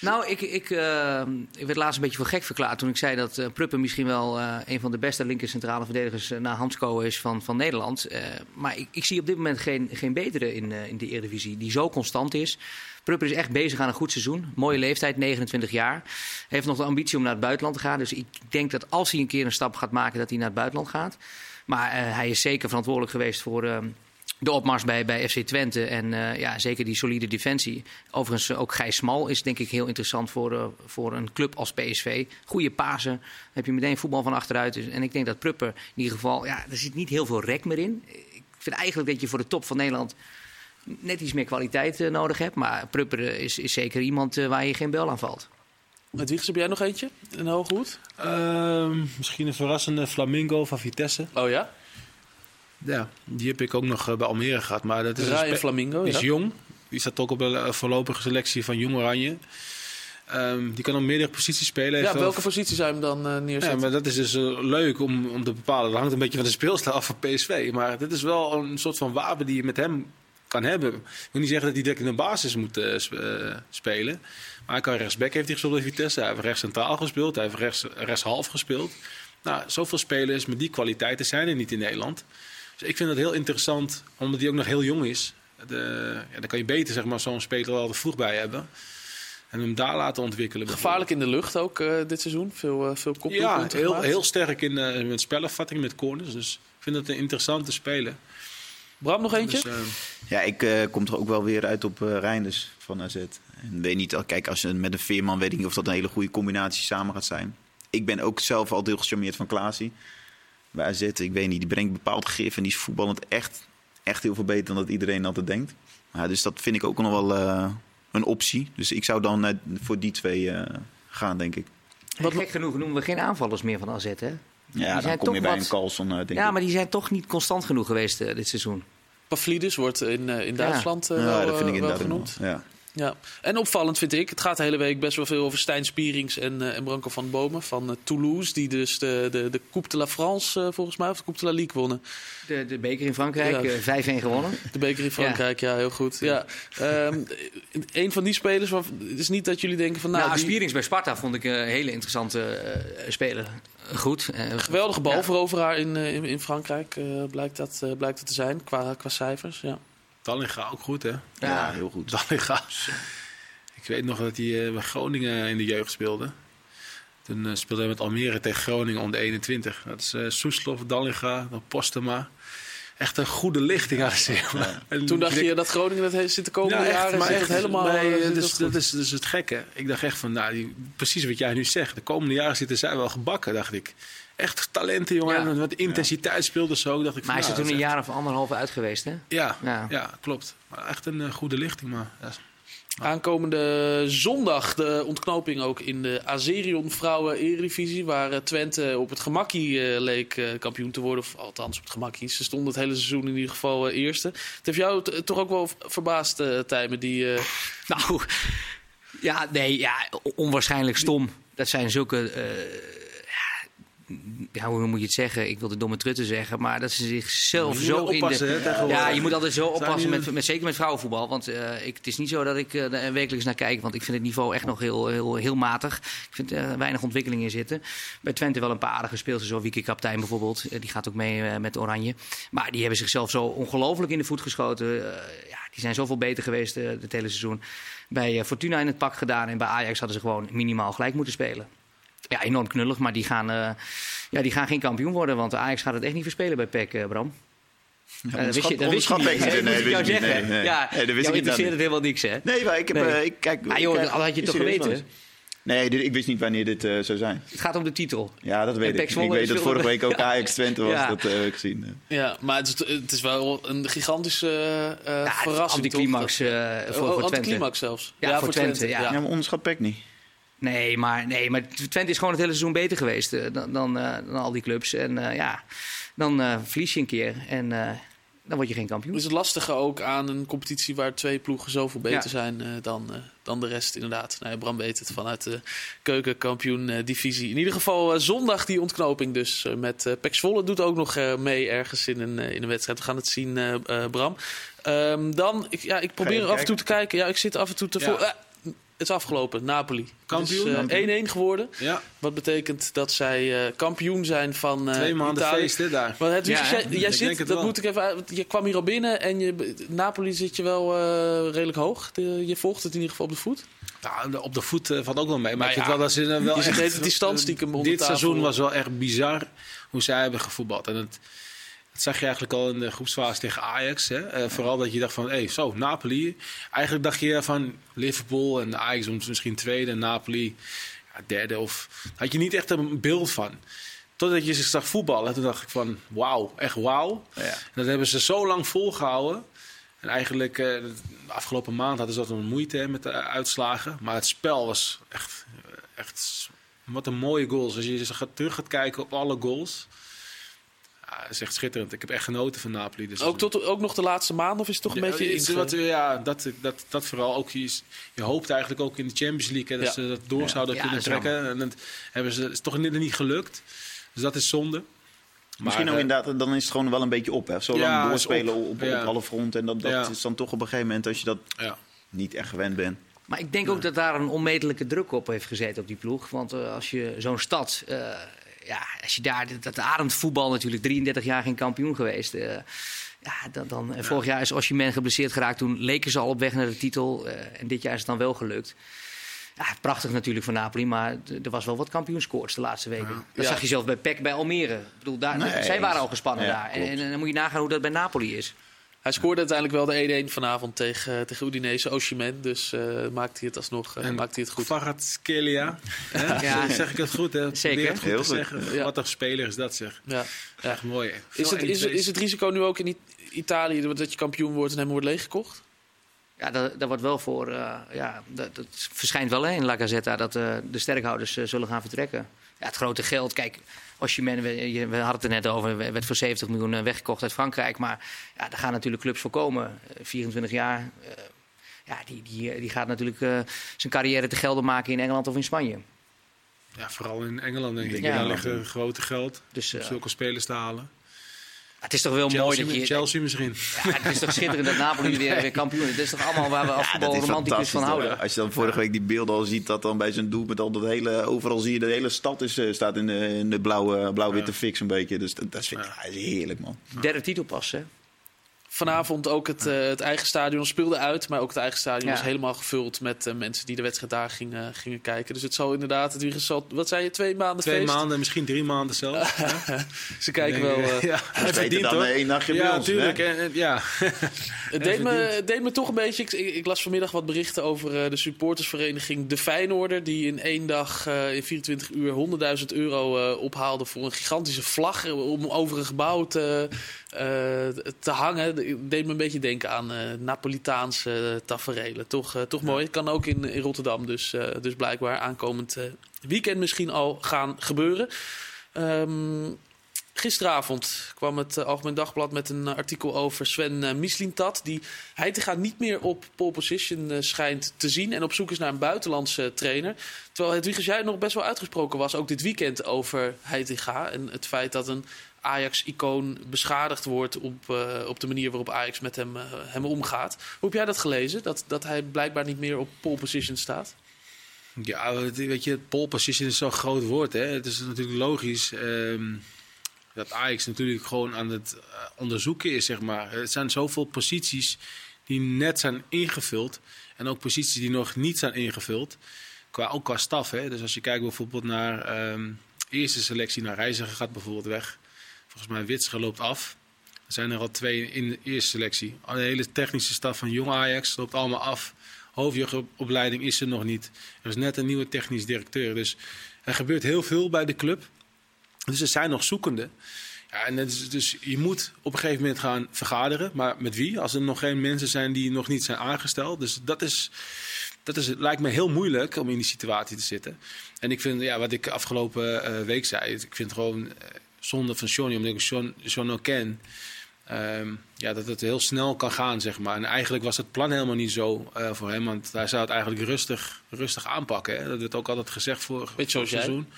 Nou, ik, ik, eh, ik werd laatst een beetje voor gek verklaard toen ik zei dat eh, Pruppen misschien wel eh, een van de beste linker centrale verdedigers eh, na Hansko is van, van Nederland. Maar ik, ik zie op dit moment geen, geen betere in, in de Eredivisie die zo constant is. Pruppen is echt bezig aan een goed seizoen. Mooie leeftijd, 29 jaar. Heeft nog de ambitie om naar het buitenland te gaan. Dus ik denk dat als hij een keer een stap gaat maken, dat hij naar het buitenland gaat. Maar hij is zeker verantwoordelijk geweest voor eh, de opmars bij, bij FC Twente. En eh, ja, zeker die solide defensie. Overigens ook Gijs Smal is denk ik heel interessant voor, eh, voor een club als PSV. Goede pasen, heb je meteen voetbal van achteruit. Dus- En ik denk dat Prupper in ieder geval, ja, er zit niet heel veel rek meer in. Ik vind eigenlijk dat je voor de top van Nederland net iets meer kwaliteit eh, nodig hebt. Maar Prupper is, is zeker iemand waar je geen bel aan valt. Met Wiegers heb jij nog eentje? Een hoge hoed? Ehm, misschien een verrassende Flamingo van Vitesse. Oh ja? Ja, die heb ik ook nog eh, bij Almere gehad. Maar dat is, een Ryan Flamingo, is ja. jong. Die staat ook op een eh, voorlopige selectie van Jong Oranje. Ehm, die kan op meerdere posities spelen. Ja, wel- welke positie zou hem dan Ja, neerzetten? maar dat is dus leuk om, om te bepalen. Dat hangt een beetje van de speelstijl af van PSV. Maar dit is wel een soort van wapen die je met hem kan hebben. Ik wil niet zeggen dat hij direct in de basis moet sp- spelen. Maar hij kan rechtsback heeft hij gespeeld bij Vitesse. Hij heeft rechts centraal gespeeld. Hij heeft rechts, rechtshalf gespeeld. Nou, zoveel spelers met die kwaliteiten zijn er niet in Nederland. Dus ik vind dat heel interessant, omdat hij ook nog heel jong is. De, ja, dan kan je beter zeg maar, zo'n speler al te vroeg bij hebben. En hem daar laten ontwikkelen. Gevaarlijk in de lucht ook eh, dit seizoen. Veel, uh, veel Ja, heel, gemaakt. heel sterk in uh, met spellenvatting, met corners. Dus ik vind het een interessante speler. Bram, nog eentje? Dus, uh, Ja, ik uh, kom er ook wel weer uit op uh, Reinders van AZ. En weet niet, kijk, als je met een Veerman weet ik niet of dat een hele goede combinatie samen gaat zijn. Ik ben ook zelf al heel gecharmeerd van Klaasie. Bij AZ, ik weet niet, die brengt bepaald gif en die is voetballend echt, echt heel veel beter dan dat iedereen altijd denkt. Ja, dus dat vind ik ook nog wel uh, een optie. Dus ik zou dan uh, voor die twee uh, gaan, denk ik. Wat gek genoeg noemen we geen aanvallers meer van AZ, hè? Die ja, dan kom je bij wat... een Carlson, denk ja, ik. maar die zijn toch niet constant genoeg geweest dit seizoen. Pavlidis wordt in, in Duitsland ja. wel, ja, dat vind ik wel genoemd. Ja. Ja, en opvallend vind ik, het gaat de hele week best wel veel over Stijn Spierings en, uh, en Branko van Bomen van uh, Toulouse. Die dus de, de, de Coupe de la France uh, volgens mij, of de Coupe de la Ligue wonnen. De, de beker in Frankrijk, ja. 5-1 gewonnen. De beker in Frankrijk, ja, ja heel goed. Ja. Um, een van die spelers, het is niet dat jullie denken van... Nou, nou die... Spierings bij Sparta vond ik een hele interessante speler. Goed. Geweldige balveroveraar in, in, in Frankrijk, blijkt, dat, blijkt dat te zijn, qua, qua cijfers, ja. Dallinga ook goed, hè? Ja, ja heel goed. Dallinga. Ik weet nog dat hij uh, bij Groningen in de jeugd speelde. Toen uh, speelde hij met Almere tegen Groningen onder 21. Dat is uh, Soeslof, Dallinga, Postema. Echt een goede lichting aan de ja. En Toen dacht je dat Groningen dat heeft zitten komende ja, jaren maar echt helemaal... Nee, dus, dat, is, dat is het gekke. Ik dacht echt van, nou, die, precies wat jij nu zegt. De komende jaren zitten zij wel gebakken, dacht ik. Echt talenten, jongen. Ja. Wat intensiteit speelde zo. Dacht ik maar hij is er toen een jaar of anderhalf uit geweest, hè? Ja, ja. ja klopt. Maar echt een uh, goede lichting, maar... Ja. Aankomende zondag de ontknoping ook in de Azerion Vrouwen Eredivisie. Waar Twente op het gemakkie uh, leek kampioen te worden. Of althans op het gemakkie. Ze stonden het hele seizoen in ieder geval eerste. Het heeft jou toch ook wel verbaasd, Tijmen, die... Nou, ja, nee, ja, onwaarschijnlijk stom. Dat zijn zulke... ja, hoe moet je het zeggen? Ik wil de domme trutten zeggen, maar dat ze zichzelf zo in de... Hè, ja, je moet altijd zo oppassen, met, met, zeker met vrouwenvoetbal. Want uh, ik, het is niet zo dat ik uh, er wekelijks naar kijk, want ik vind het niveau echt nog heel, heel, heel matig. Ik vind er uh, weinig ontwikkeling in zitten. Bij Twente wel een paar aardige speelsters, zoals Wiki Kaptein bijvoorbeeld. die gaat ook mee met Oranje. Maar die hebben zichzelf zo ongelooflijk in de voet geschoten. ja, die zijn zoveel beter geweest het hele seizoen. Bij Fortuna in het pak gedaan en bij Ajax hadden ze gewoon minimaal gelijk moeten spelen. Ja, enorm knullig, maar die gaan, uh, ja, die gaan geen kampioen worden. Want Ajax gaat het echt niet verspelen bij PEC, uh, Bram. Nou, dat wist je, onderschat- dat wist je onderschat niet. Nee. Nee, nee. Ja, Nee, dat wist jou ik inderdaad interesseert het helemaal niks, hè? Nee, maar ik heb... Nee. eh, ik kijk, Ah, joh, dat had je toch geweten? Nee, dit- ik wist niet wanneer dit eh, zou zijn. Het gaat om de titel. Ja, dat weet En ik. Zwolle Ik weet dat vorige week ook Ja. Ajax Twente was. Ja. Dat eh, heb ik gezien. Ja, maar het is, het is wel een gigantische eh Ja, verrassing. die toch? climax Dat- voor, voor Twente. zelfs. Ja, voor Twente, ja. Ja, maar onderschat Peck niet. Nee, maar, nee, maar Twente is gewoon het hele seizoen beter geweest eh, dan, dan, eh, dan al die clubs. En eh, ja, dan verlies je een keer en dan word je geen kampioen. Is het lastige ook aan een competitie waar twee ploegen zoveel beter Ja. zijn dan, dan de rest inderdaad. Nou, ja, Bram weet het vanuit de keukenkampioen-divisie. In ieder geval zondag die ontknoping dus met uh, Pek Zwolle doet ook nog mee ergens in een, in een wedstrijd. We gaan het zien, Bram. Ehm, dan, ik, ja, ik probeer af en toe te kijken. Ja, ik zit af en toe te... Ja. Het is afgelopen, Napoli. Kampioen? Het is, eh, 1-1 geworden. Ja, Wat betekent dat zij eh, kampioen zijn van eh twee maanden Italië. feest hè, daar. Maar het, Ja, jij, jij zit, het dat wel. moet ik even Je kwam hier al binnen en je, Napoli zit je wel redelijk hoog. De- je volgt het in ieder geval op de voet. Nou, op de voet valt ook wel mee. Maar Nou ik vind wel dat ze wel je echt- die stand stiekem onder Dit tafel. seizoen was wel echt bizar hoe zij hebben gevoetbald. En het, dat zag je eigenlijk al in de groepsfase tegen Ajax. Hè? Eh, vooral dat je dacht van, hé, hey, zo, Napoli. Eigenlijk dacht je van Liverpool en Ajax misschien tweede en Napoli ja, derde. Of had je niet echt een beeld van. Totdat je ze zag voetballen. Toen dacht ik van, wauw, echt wauw. Ja. Dat hebben ze zo lang volgehouden. En eigenlijk, eh, de afgelopen maand hadden ze wat een moeite hè, met de uitslagen. Maar het spel was echt, eh, echt wat een mooie goals. Als je terug gaat kijken op alle goals. Ja, dat is echt schitterend. Ik heb echt genoten van Napoli. Dus Ook, tot, ook nog de laatste maanden of is het toch een ja, beetje... iets inge- wat, ja, dat, dat, dat vooral ook. Je, je hoopt eigenlijk ook in de Champions League hè, dat Ja. ze dat door zouden Ja, kunnen trekken. En dat hebben ze, is toch niet, niet gelukt. Dus dat is zonde. Misschien ook eh, inderdaad, dan is het gewoon wel een beetje op. Hè. Zo lang doorspelen op, op. op, alle fronten. En dat, dat Ja. is dan toch op een gegeven moment, als je dat Ja. niet echt gewend bent. Maar ik denk ook dat daar een onmetelijke druk op heeft gezeten op die ploeg. Want eh, als je zo'n stad, eh, ja, als je daar, dat, ademt voetbal natuurlijk, 33 jaar geen kampioen geweest. eh, ja, dan, dan, en vorig jaar is Osimhen geblesseerd geraakt. Toen leken ze al op weg naar de titel. eh, en dit jaar is het dan wel gelukt. Ja, prachtig natuurlijk voor Napoli, maar er was wel wat kampioenskoorts de laatste weken. Dat zag je zelfs bij PEC bij Almere. Ik bedoel, daar, Nee, zij waren al gespannen daar. En dan moet je nagaan hoe dat bij Napoli is. Hij scoorde uiteindelijk wel de 1-1 vanavond tegen, tegen Udinese, Osimhen. Dus eh maakte hij het alsnog eh, En maakte hij het goed. Kvaratskhelia. hè? Ja. Zeg ik het goed, hè? Zeker. Het goed Heel te goed. zeggen. Ja. Wat een speler is dat, zeg. Ja. Ja. Echt mooi. Is, het, is, is het risico nu ook in Italië dat je kampioen wordt en hem wordt leeggekocht? Ja, daar, wordt wel voor. eh, ja, dat, dat verschijnt wel hè, in La Gazzetta dat eh, de sterkhouders eh, zullen gaan vertrekken. Ja, het grote geld. Kijk, Osimhen, we, we hadden het er net over, werd voor 70 miljoen eh, weggekocht uit Frankrijk. Maar ja, daar gaan natuurlijk clubs voor komen. Eh, 24 jaar. eh, ja, die, die, die gaat natuurlijk eh, zijn carrière te gelden maken in Engeland of in Spanje. Ja, vooral in Engeland denk ik. Ja. Daar liggen grote geld Dus om eh, zulke spelers te halen. Het is toch wel mooi Chelsea, dat je. Chelsea misschien. Ja, het is toch schitterend dat Napoli weer, weer kampioen is. Dat is toch allemaal waar we als Ja, voetbalromanticus van houden. Als je dan vorige week die beelden al ziet, dat dan bij zijn doel met al dat hele, overal zie je de hele stad is, eh, staat in de, in de blauwe, blauw-witte Ja. fix een beetje. Dus dat, ja, is heerlijk man. Derde titel pas, hè? Vanavond ook het, eh, het eigen stadion speelde uit. Maar ook het eigen stadion Ja. was helemaal gevuld met eh, mensen die de wedstrijd daar gingen, gingen kijken. Dus het zal inderdaad, het weer zal, wat zei je, twee maanden Twee feest? maanden, misschien drie maanden zelfs. Ze kijken wel... eh, ja, hij verdient dan één nachtje bij Ja, ons, natuurlijk. hè? En- en- Ja. Het deed me, het deed me toch een beetje. Ik, ik, ik las vanmiddag wat berichten over eh, de supportersvereniging De Feyenoorder. Die in één dag, eh, in 24 uur, 100.000 euro eh, ophaalde voor een gigantische vlag. om over een gebouw te, eh, te hangen. Het deed me een beetje denken aan eh, Napolitaanse taferelen. Toch, eh, toch mooi. Kan ook in, in Rotterdam, dus, eh, dus blijkbaar aankomend eh, weekend misschien al gaan gebeuren. Ehm, Gisteravond kwam het eh, Algemeen Dagblad met een artikel over Sven uh, Mislintat. Die Heitinga niet meer op pole position eh, schijnt te zien. En op zoek is naar een buitenlandse trainer. Terwijl Hedwiges jij nog best wel uitgesproken was, ook dit weekend, over Heitinga. En het feit dat een Ajax-icoon beschadigd wordt op, uh, op de manier waarop Ajax met hem, uh, hem omgaat. Hoe heb jij dat gelezen? Dat, dat hij blijkbaar niet meer op pole position staat? Ja, weet je, pole position is zo'n groot woord. Hè? Het is natuurlijk logisch ehm, dat Ajax natuurlijk gewoon aan het uh, onderzoeken is, zeg maar. Het zijn zoveel posities die net zijn ingevuld. En ook posities die nog niet zijn ingevuld. Qua, ook qua staf. Hè? Dus als je kijkt bijvoorbeeld naar um, eerste selectie, naar Reiziger gaat bijvoorbeeld weg. Volgens mij Witsche loopt af. Er zijn er al twee in de eerste selectie. De hele technische staf van Jong Ajax loopt allemaal af. Hoofdjeugdopleiding is er nog niet. Er is net een nieuwe technisch directeur. Dus er gebeurt heel veel bij de club. Dus er zijn nog zoekenden. Ja, en dus je moet op een gegeven moment gaan vergaderen. Maar met wie? Als er nog geen mensen zijn die nog niet zijn aangesteld. Dus dat is, dat is, lijkt me heel moeilijk om in die situatie te zitten. En ik vind, ja, wat ik afgelopen eh, week zei, ik vind gewoon eh, zonde van Johnny, omdat ik John, John ook ken. ehm, ja, dat het heel snel kan gaan, zeg maar. En eigenlijk was het plan helemaal niet zo eh, voor hem. Want hij zou het eigenlijk rustig, rustig aanpakken. Hè? Dat werd ook altijd gezegd voor jij. seizoen.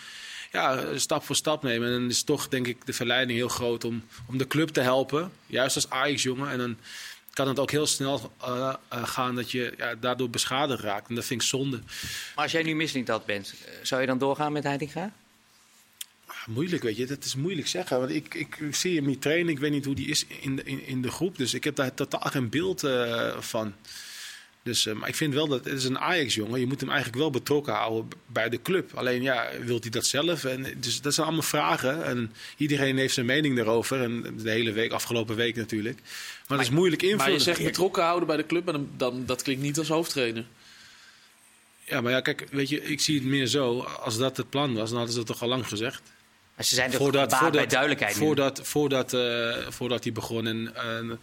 Ja, stap voor stap nemen. En dan is toch, denk ik, de verleiding heel groot om, om de club te helpen. Juist als Ajax-jongen. En dan kan het ook heel snel eh, eh, gaan dat je ja, daardoor beschadigd raakt. En dat vind ik zonde. Maar als jij nu misliet bent, eh, zou je dan doorgaan met Heitinga? Moeilijk, weet je. Dat is moeilijk zeggen. Want ik, ik, ik zie hem niet trainen. Ik weet niet hoe die is in de, in, in de groep. Dus ik heb daar totaal geen beeld eh, van. Dus, eh, maar ik vind wel dat het is een Ajax-jongen. Je moet hem eigenlijk wel betrokken houden bij de club. Alleen ja, wil hij dat zelf? En, dus dat zijn allemaal vragen. En iedereen heeft zijn mening daarover. En de hele week, afgelopen week natuurlijk. Maar dat is moeilijk invullen. Maar je zegt betrokken houden bij de club, en dan, dan, dat klinkt niet als hoofdtrainer. Ja, maar ja, kijk, weet je, ik zie het meer zo. Als dat het plan was, dan hadden ze dat toch al lang gezegd. Maar ze zijn toch gebaat bij duidelijkheid nu? voordat, voordat, eh, voordat hij begon, en, en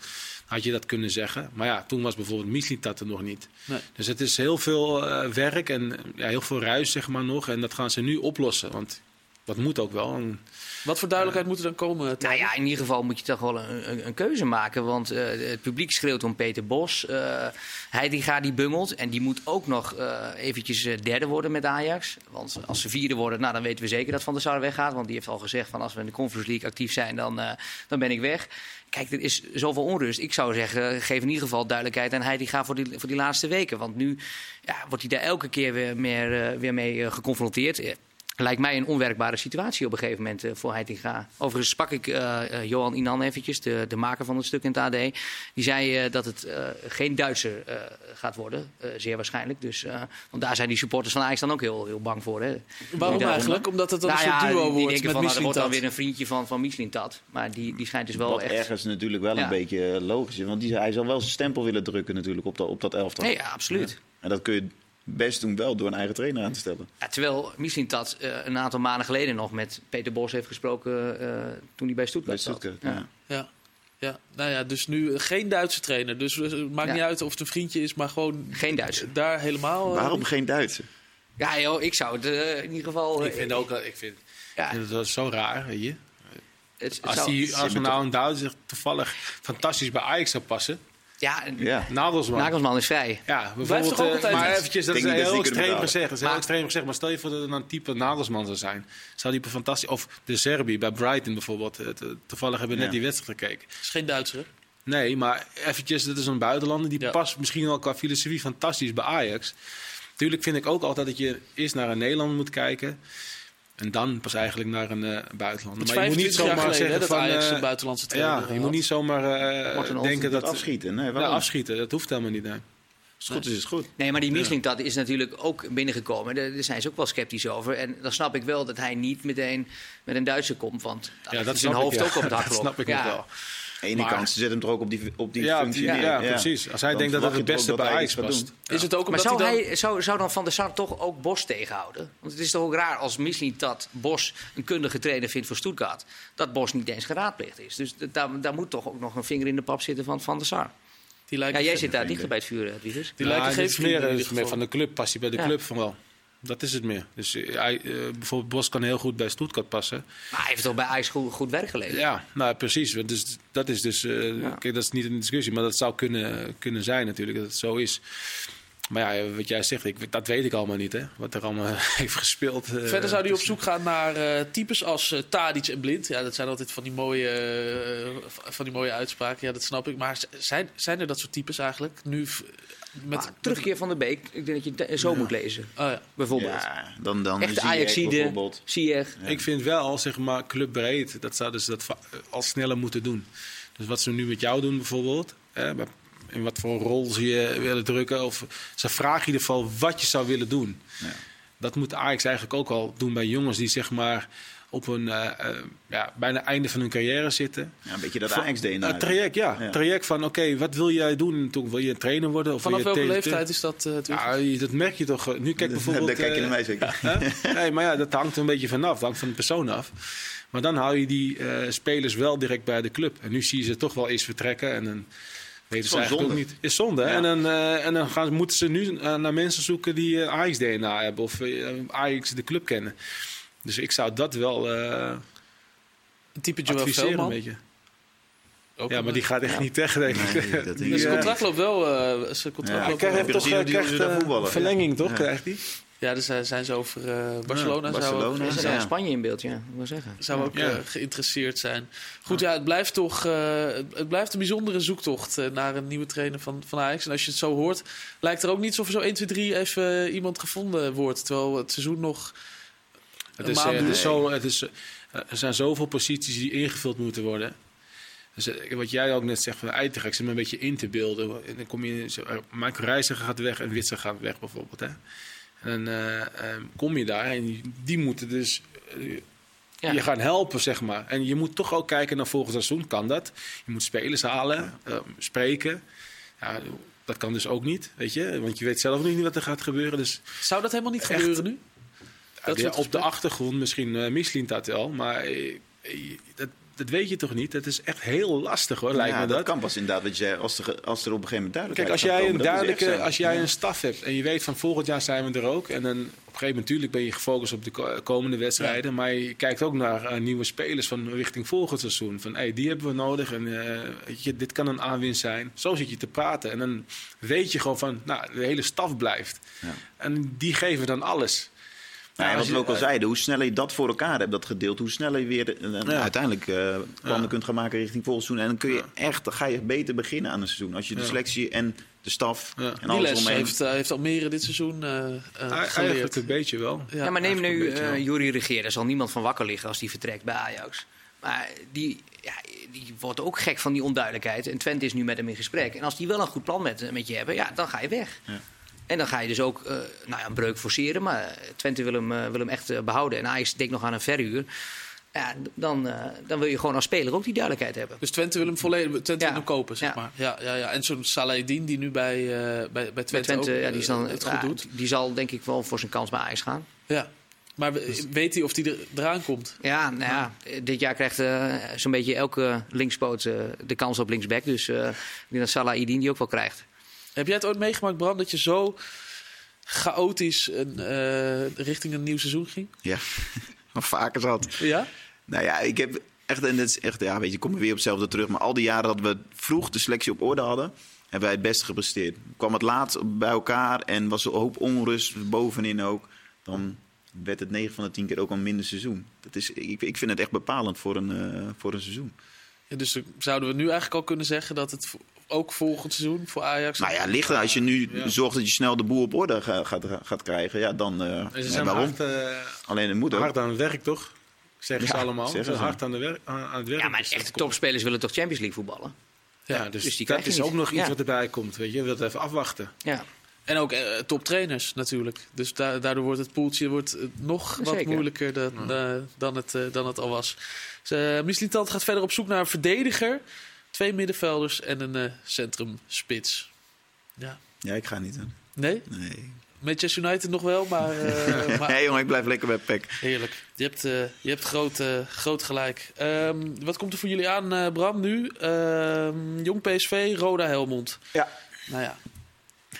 had je dat kunnen zeggen. Maar ja, toen was bijvoorbeeld Mislintat er nog niet. Nee. Dus het is heel veel eh, werk en ja, heel veel ruis, zeg maar nog. En dat gaan ze nu oplossen. Want dat moet ook wel. En, Wat voor duidelijkheid moet er dan komen? Nou ja, in ieder geval moet je toch wel een, een, een keuze maken. Want eh, het publiek schreeuwt om Peter Bos. Eh hij die gaat die bungelt. En die moet ook nog eh, eventjes derde worden met Ajax. Want als ze vierde worden, nou, dan weten we zeker dat Van der Sar weggaat. Want die heeft al gezegd van als we in de Conference League actief zijn, dan, eh, dan ben ik weg. Kijk, er is zoveel onrust. Ik zou zeggen, geef in ieder geval duidelijkheid aan hij die gaat voor die, voor die laatste weken. Want nu ja, wordt hij daar elke keer weer, meer, weer mee geconfronteerd. Lijkt mij een onwerkbare situatie op een gegeven moment eh, voor Heitinga. Overigens sprak ik eh, eh, Johan Inan eventjes, de, de maker van het stuk in het AD. Die zei eh, dat het eh, geen Duitser eh, gaat worden, eh, zeer waarschijnlijk. Dus, eh, want daar zijn die supporters van Ajax dan ook heel, heel bang voor. Hè. Waarom eigenlijk? Omdat het dan Nou een soort ja, duo wordt denken met van, nou, er wordt dan weer een vriendje van, van Mislintat. Maar die, die schijnt dus wel Wat echt... ergens natuurlijk wel Ja. een beetje logisch is. Want die, hij zal wel zijn stempel willen drukken natuurlijk op dat, op dat elftal. Nee, ja, absoluut. En dat kun je best doen wel door een eigen trainer aan te stellen. Ja, terwijl Mislintat eh een aantal maanden geleden nog met Peter Bos heeft gesproken eh, toen hij bij Stuttgart, Bij zat. Ja. Ja. Ja, nou ja, dus nu geen Duitse trainer. Dus eh, het maakt Ja. niet uit of het een vriendje is, maar gewoon Geen Duitser. daar helemaal... eh, Waarom geen Duitser? Ja, joh, ik zou het eh, in ieder geval... ik vind ook, ik vind, Ja, ik vind het wel zo raar, weet je. het, het Als, zou- die, als nou een Duitser toevallig fantastisch bij Ajax zou passen. Ja, Ja. Nagelsman. Nagelsman is vrij. Ja, Blijft bijvoorbeeld, toch ook eh, altijd maar eventjes, dat is heel extreem gezegd. Dat is heel extreem gezegd. Maar stel je voor dat er een type Nagelsman zou zijn. Zou die fantastisch... Of de Serbi bij Brighton bijvoorbeeld. eh, Toevallig hebben we net Ja. die wedstrijd gekeken. is geen Duitser. Nee, maar eventjes, dat is een buitenlander. Die Ja. past misschien wel qua filosofie fantastisch bij Ajax. Tuurlijk vind ik ook altijd dat je eerst naar een Nederlander moet kijken. En dan pas eigenlijk naar een eh, buitenlander. Het is maar je moet niet 25 jaar zomaar geleden zeggen dat van... Ajax eh, een buitenlandse trainer ja, je had. moet niet zomaar eh, denken Dat dat... afschieten. Nee, Ja, waarom? afschieten, dat hoeft helemaal niet. Nee. Als het goed is, is het goed. Nee, maar die Mislintat is natuurlijk ook binnengekomen. Daar zijn ze ook wel sceptisch over. En dan snap ik wel dat hij niet meteen met een Duitser komt. Want dan Ja, dat is zijn ik, hoofd ja. ook op het Dat hakblok. snap ik ja. nog wel. Aan de ene Maar- kant, ze zetten hem er ook op die, op die Ja, functie ja, ja, precies. Als hij Dan denkt dat het het je beste toch bij dat Ajax past. Is het ook Maar omdat zou, hij dan... hij, zou, zou dan Van der Sar toch ook Bos tegenhouden? Want het is toch ook raar als Mislintat Bos een kundige trainer vindt voor Stuttgart. Dat Bos niet eens geraadpleegd is. Dus daar, daar moet toch ook nog een vinger in de pap zitten van Van der Sar. Die Ja, lijken, jij zit daar dichter bij het vuur, hè, Wiegers. die Ja, dit geen is vrienden meer, in het ieder is meer geval. van de club, past hij bij de Ja. club van wel. Dat is het meer. Dus eh, hij, eh, bijvoorbeeld Bos kan heel goed bij Stuttgart passen. Maar hij heeft toch bij Ajax goed, goed werk geleverd? Ja, nou precies. Dus, dat is dus, eh, kijk, dat is niet een discussie, maar dat zou kunnen, kunnen zijn natuurlijk, dat het zo is. Maar ja, wat jij zegt, ik, dat weet ik allemaal niet, hè. Wat er allemaal heeft gespeeld. eh, Verder zou hij op zoek gaan naar eh, types als eh Tadic en Blind. Ja, dat zijn altijd van die mooie, van die mooie uitspraken. Ja, dat snap ik. Maar zijn, zijn er dat soort types eigenlijk? Nu met, Maar terugkeer van de Beek, ik denk dat je het zo moet lezen. Oh, ja. Bijvoorbeeld. Ja, dan, dan Echte zie je Ajaxide, bijvoorbeeld. Ziyech. Ik vind wel, zeg maar, clubbreed, dat zouden ze dat al sneller moeten doen. Dus wat ze nu met jou doen bijvoorbeeld, hè, in wat voor rol ze je willen drukken, of ze vragen in ieder geval wat je zou willen doen. Ja. Dat moet Ajax eigenlijk ook al doen bij jongens die zeg maar op een eh, eh, ja, bijna einde van hun carrière zitten. Ja, een beetje dat Ajax-DNA. Een traject, ja. Ja. traject van, oké, wat wil jij doen? Toen wil je een trainer worden? Of Vanaf wil je welke leeftijd is dat? eh, het Ja, dat merk je toch. Nu kijk bijvoorbeeld... Daar kijk je naar mij zeker. Hè? Nee, maar ja, dat hangt er een beetje vanaf. Dat hangt van de persoon af. Maar dan hou je die eh, spelers wel direct bij de club. En nu zie je ze toch wel eens vertrekken. En dan weten ze eigenlijk ook niet. Is zonde. Ja. En dan, eh, en dan gaan, moeten ze nu naar mensen zoeken die eh, Ajax-DNA hebben. Of eh, Ajax de club kennen. Dus ik zou dat wel eh Een type Joel adviseren een beetje. Ook Ja, maar die gaat echt Ja. niet weg, denk ik. Nee, dat- Die, Ja, zijn contract loopt wel. eh, zijn contract Ja, loopt Krijg wel. Heb heeft je toch eh, krijgt, voetballen? verlenging, toch? Ja. Krijgt die? Ja, dus zijn, zijn ze over eh, Barcelona. Barcelona. Ja. Spanje in beeld, ja. Ik wil zeggen. zou ook Ja. geïnteresseerd zijn. Goed, ja, het blijft toch eh, het, het blijft een bijzondere zoektocht eh, naar een nieuwe trainer van, van Ajax. En als je het zo hoort, lijkt er ook niet alsof er zo 1, 2, 3 even iemand gevonden wordt. Terwijl het seizoen nog Het is, eh, het duurt. is zo, het is, eh, er zijn zoveel posities die ingevuld moeten worden. Dus eh, wat jij ook net zegt van zit me een beetje in te beelden. En dan kom je, Michael Reiziger gaat weg en Witser gaat weg bijvoorbeeld. Hè? En dan eh, eh, kom je daar en die, die moeten dus Ja. je gaan helpen, zeg maar. En je moet toch ook kijken naar volgend seizoen, kan dat? Je moet spelers halen, eh, spreken. Ja, dat kan dus ook niet, weet je. Want je weet zelf nog niet wat er gaat gebeuren. Dus Zou dat helemaal niet Echt? gebeuren nu? Dat ja, op de achtergrond misschien uh, mislint dat wel, maar eh, eh, dat, dat weet je toch niet? Dat is echt heel lastig hoor, lijkt ja, me dat dat. kan pas inderdaad je als, er, als er op een gegeven moment duidelijkheid Kijk, als jij komen, een duidelijke, als jij Ja. een staf hebt en je weet van volgend jaar zijn we er ook, en dan op een gegeven moment natuurlijk ben je gefocust op de ko- komende wedstrijden, maar je kijkt ook naar nieuwe spelers van richting volgend seizoen. Van hey, die hebben we nodig en je, dit kan een aanwinst zijn. Zo zit je te praten en dan weet je gewoon van, nou, de hele staf blijft. Ja. En die geven dan alles. Nou, ja, wat we ook al zeiden, hoe sneller je dat voor elkaar hebt, dat gedeeld, hoe sneller je weer eh, Ja. uiteindelijk eh, plannen Ja. kunt gaan maken richting volgend seizoen. En dan kun je echt, dan ga je beter beginnen aan een seizoen. Als je de Ja. selectie en de staf Ja. en alles les omheen... heeft, eh, heeft Almere dit seizoen eh eh, Eigenlijk geleerd. een beetje wel. Ja, maar neem nu eh wel. Jurie Regeer. Daar zal niemand van wakker liggen als die vertrekt bij Ajax. Maar die, ja, die wordt ook gek van die onduidelijkheid. En Twente is nu met hem in gesprek. En als die wel een goed plan met, met je hebben, ja, dan ga je weg. En dan ga je dus ook eh, nou ja, een breuk forceren. Maar Twente wil hem, eh, wil hem echt eh, behouden. En Ajax denkt nog aan een verhuur. Ja, dan, dan wil je gewoon als speler ook die duidelijkheid hebben. Dus Twente wil hem volledig Twente Ja. wil hem kopen, zeg Ja. maar. Ja, ja, ja. En zo'n Saladin die nu bij, bij, bij Twente, Bij Twente, ook, ja, die, zal, het goed doet. die zal denk ik wel voor zijn kans bij Ajax gaan. Ja. Maar we- weet hij of hij er, eraan komt? Ja, nou ja, dit jaar krijgt zo'n beetje elke linkspoot de kans op linksback. Dus eh, ik denk dat Salah Idin die ook wel krijgt. Heb jij het ooit meegemaakt, Bram, dat je zo chaotisch een, eh, richting een nieuw seizoen ging? Ja, vaker zat. Ja? Nou ja, ik heb echt, en dat is echt, ja, weet je, kom weer op hetzelfde terug. Maar al die jaren dat we vroeg de selectie op orde hadden, hebben wij het beste gepresteerd. Kwam het laat bij elkaar en was er een hoop onrust bovenin ook, dan werd het 9 van de 10 keer ook een minder seizoen. Dat is, ik, ik vind het echt bepalend voor een, eh, voor een seizoen. Ja, Dus zouden we nu eigenlijk al kunnen zeggen dat het ook volgend seizoen voor Ajax... Nou ja, ligt er. Als je nu Ja. zorgt dat je snel de boel op orde ga- gaat, gaat krijgen, ja, dan. eh, En ze nee, zijn waarom? hard, eh, Alleen het moet ook. hard aan het werk, toch? Zeggen ze allemaal. Ze zeggen ze. hard aan, de wer- aan aan het werk. Ja, maar echte topspelers willen toch Champions League voetballen? Ja, dus, dus die dat is niet. ook nog iets Ja. wat erbij komt. Weet je, je wilt even afwachten. Ja, En ook eh, toptrainers natuurlijk. Dus da- daardoor wordt het poeltje wordt, nog wat moeilijker dan, dan, het, dan het al was. Dus, uh, gaat verder op zoek naar een verdediger. Twee middenvelders en een eh, centrumspits. Ja. Ja, ik ga niet. Hè. Nee? Nee. Manchester United nog wel, maar, eh, maar nee, jongen, ik blijf lekker bij Peck. heerlijk. Je hebt, eh, je hebt groot, eh, groot gelijk. Ehm, wat komt er voor jullie aan, eh, Bram, nu? Ehm, Jong PSV, Roda Helmond. Ja. Nou ja,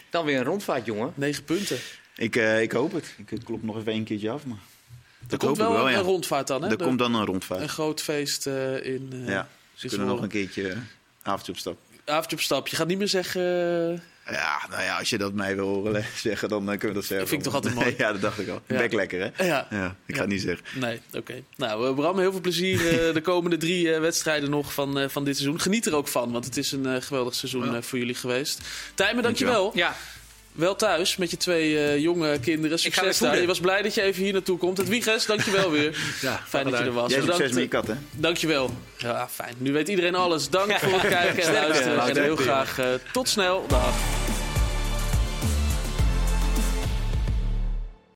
dan weer een rondvaart, jongen. negen punten. Ik, eh, ik hoop het. Ik klop nog even één keertje af. Maar Er dat komt hoop wel, ik wel, ja. een rondvaart dan, hè? Er komt dan een rondvaart. Een groot feest eh, in. eh ja, ze is kunnen wel- nog een keertje eh, avondje op stap. Avondje op stap. Je gaat niet meer zeggen. eh, Ja, nou ja, als je dat mij wil horen zeggen, dan eh, kunnen we dat zeggen. vind ik toch altijd mooi. ja, dat dacht ik al. Ja. Bek lekker, hè? ja. Ja, ik ga Ja. het niet zeggen. Nee, oké. Nou, eh, Bram, heel veel plezier eh, de komende drie eh, wedstrijden nog van, eh, van dit seizoen. Geniet er ook van, want het is een eh, geweldig seizoen Ja. eh, voor jullie geweest. Tijmen, dankjewel. Ja, Wel thuis met je twee eh, jonge kinderen. Succes daar. Je was blij dat je even hier naartoe komt. Het Wiegers, dankjewel weer. Ja, Fijn dat je er was. Jij Bedankt, succes met je kat, hè? Dankjewel. Ja, fijn. Nu weet iedereen alles. Dank voor het kijken en luisteren. En heel graag eh, tot snel. Dag.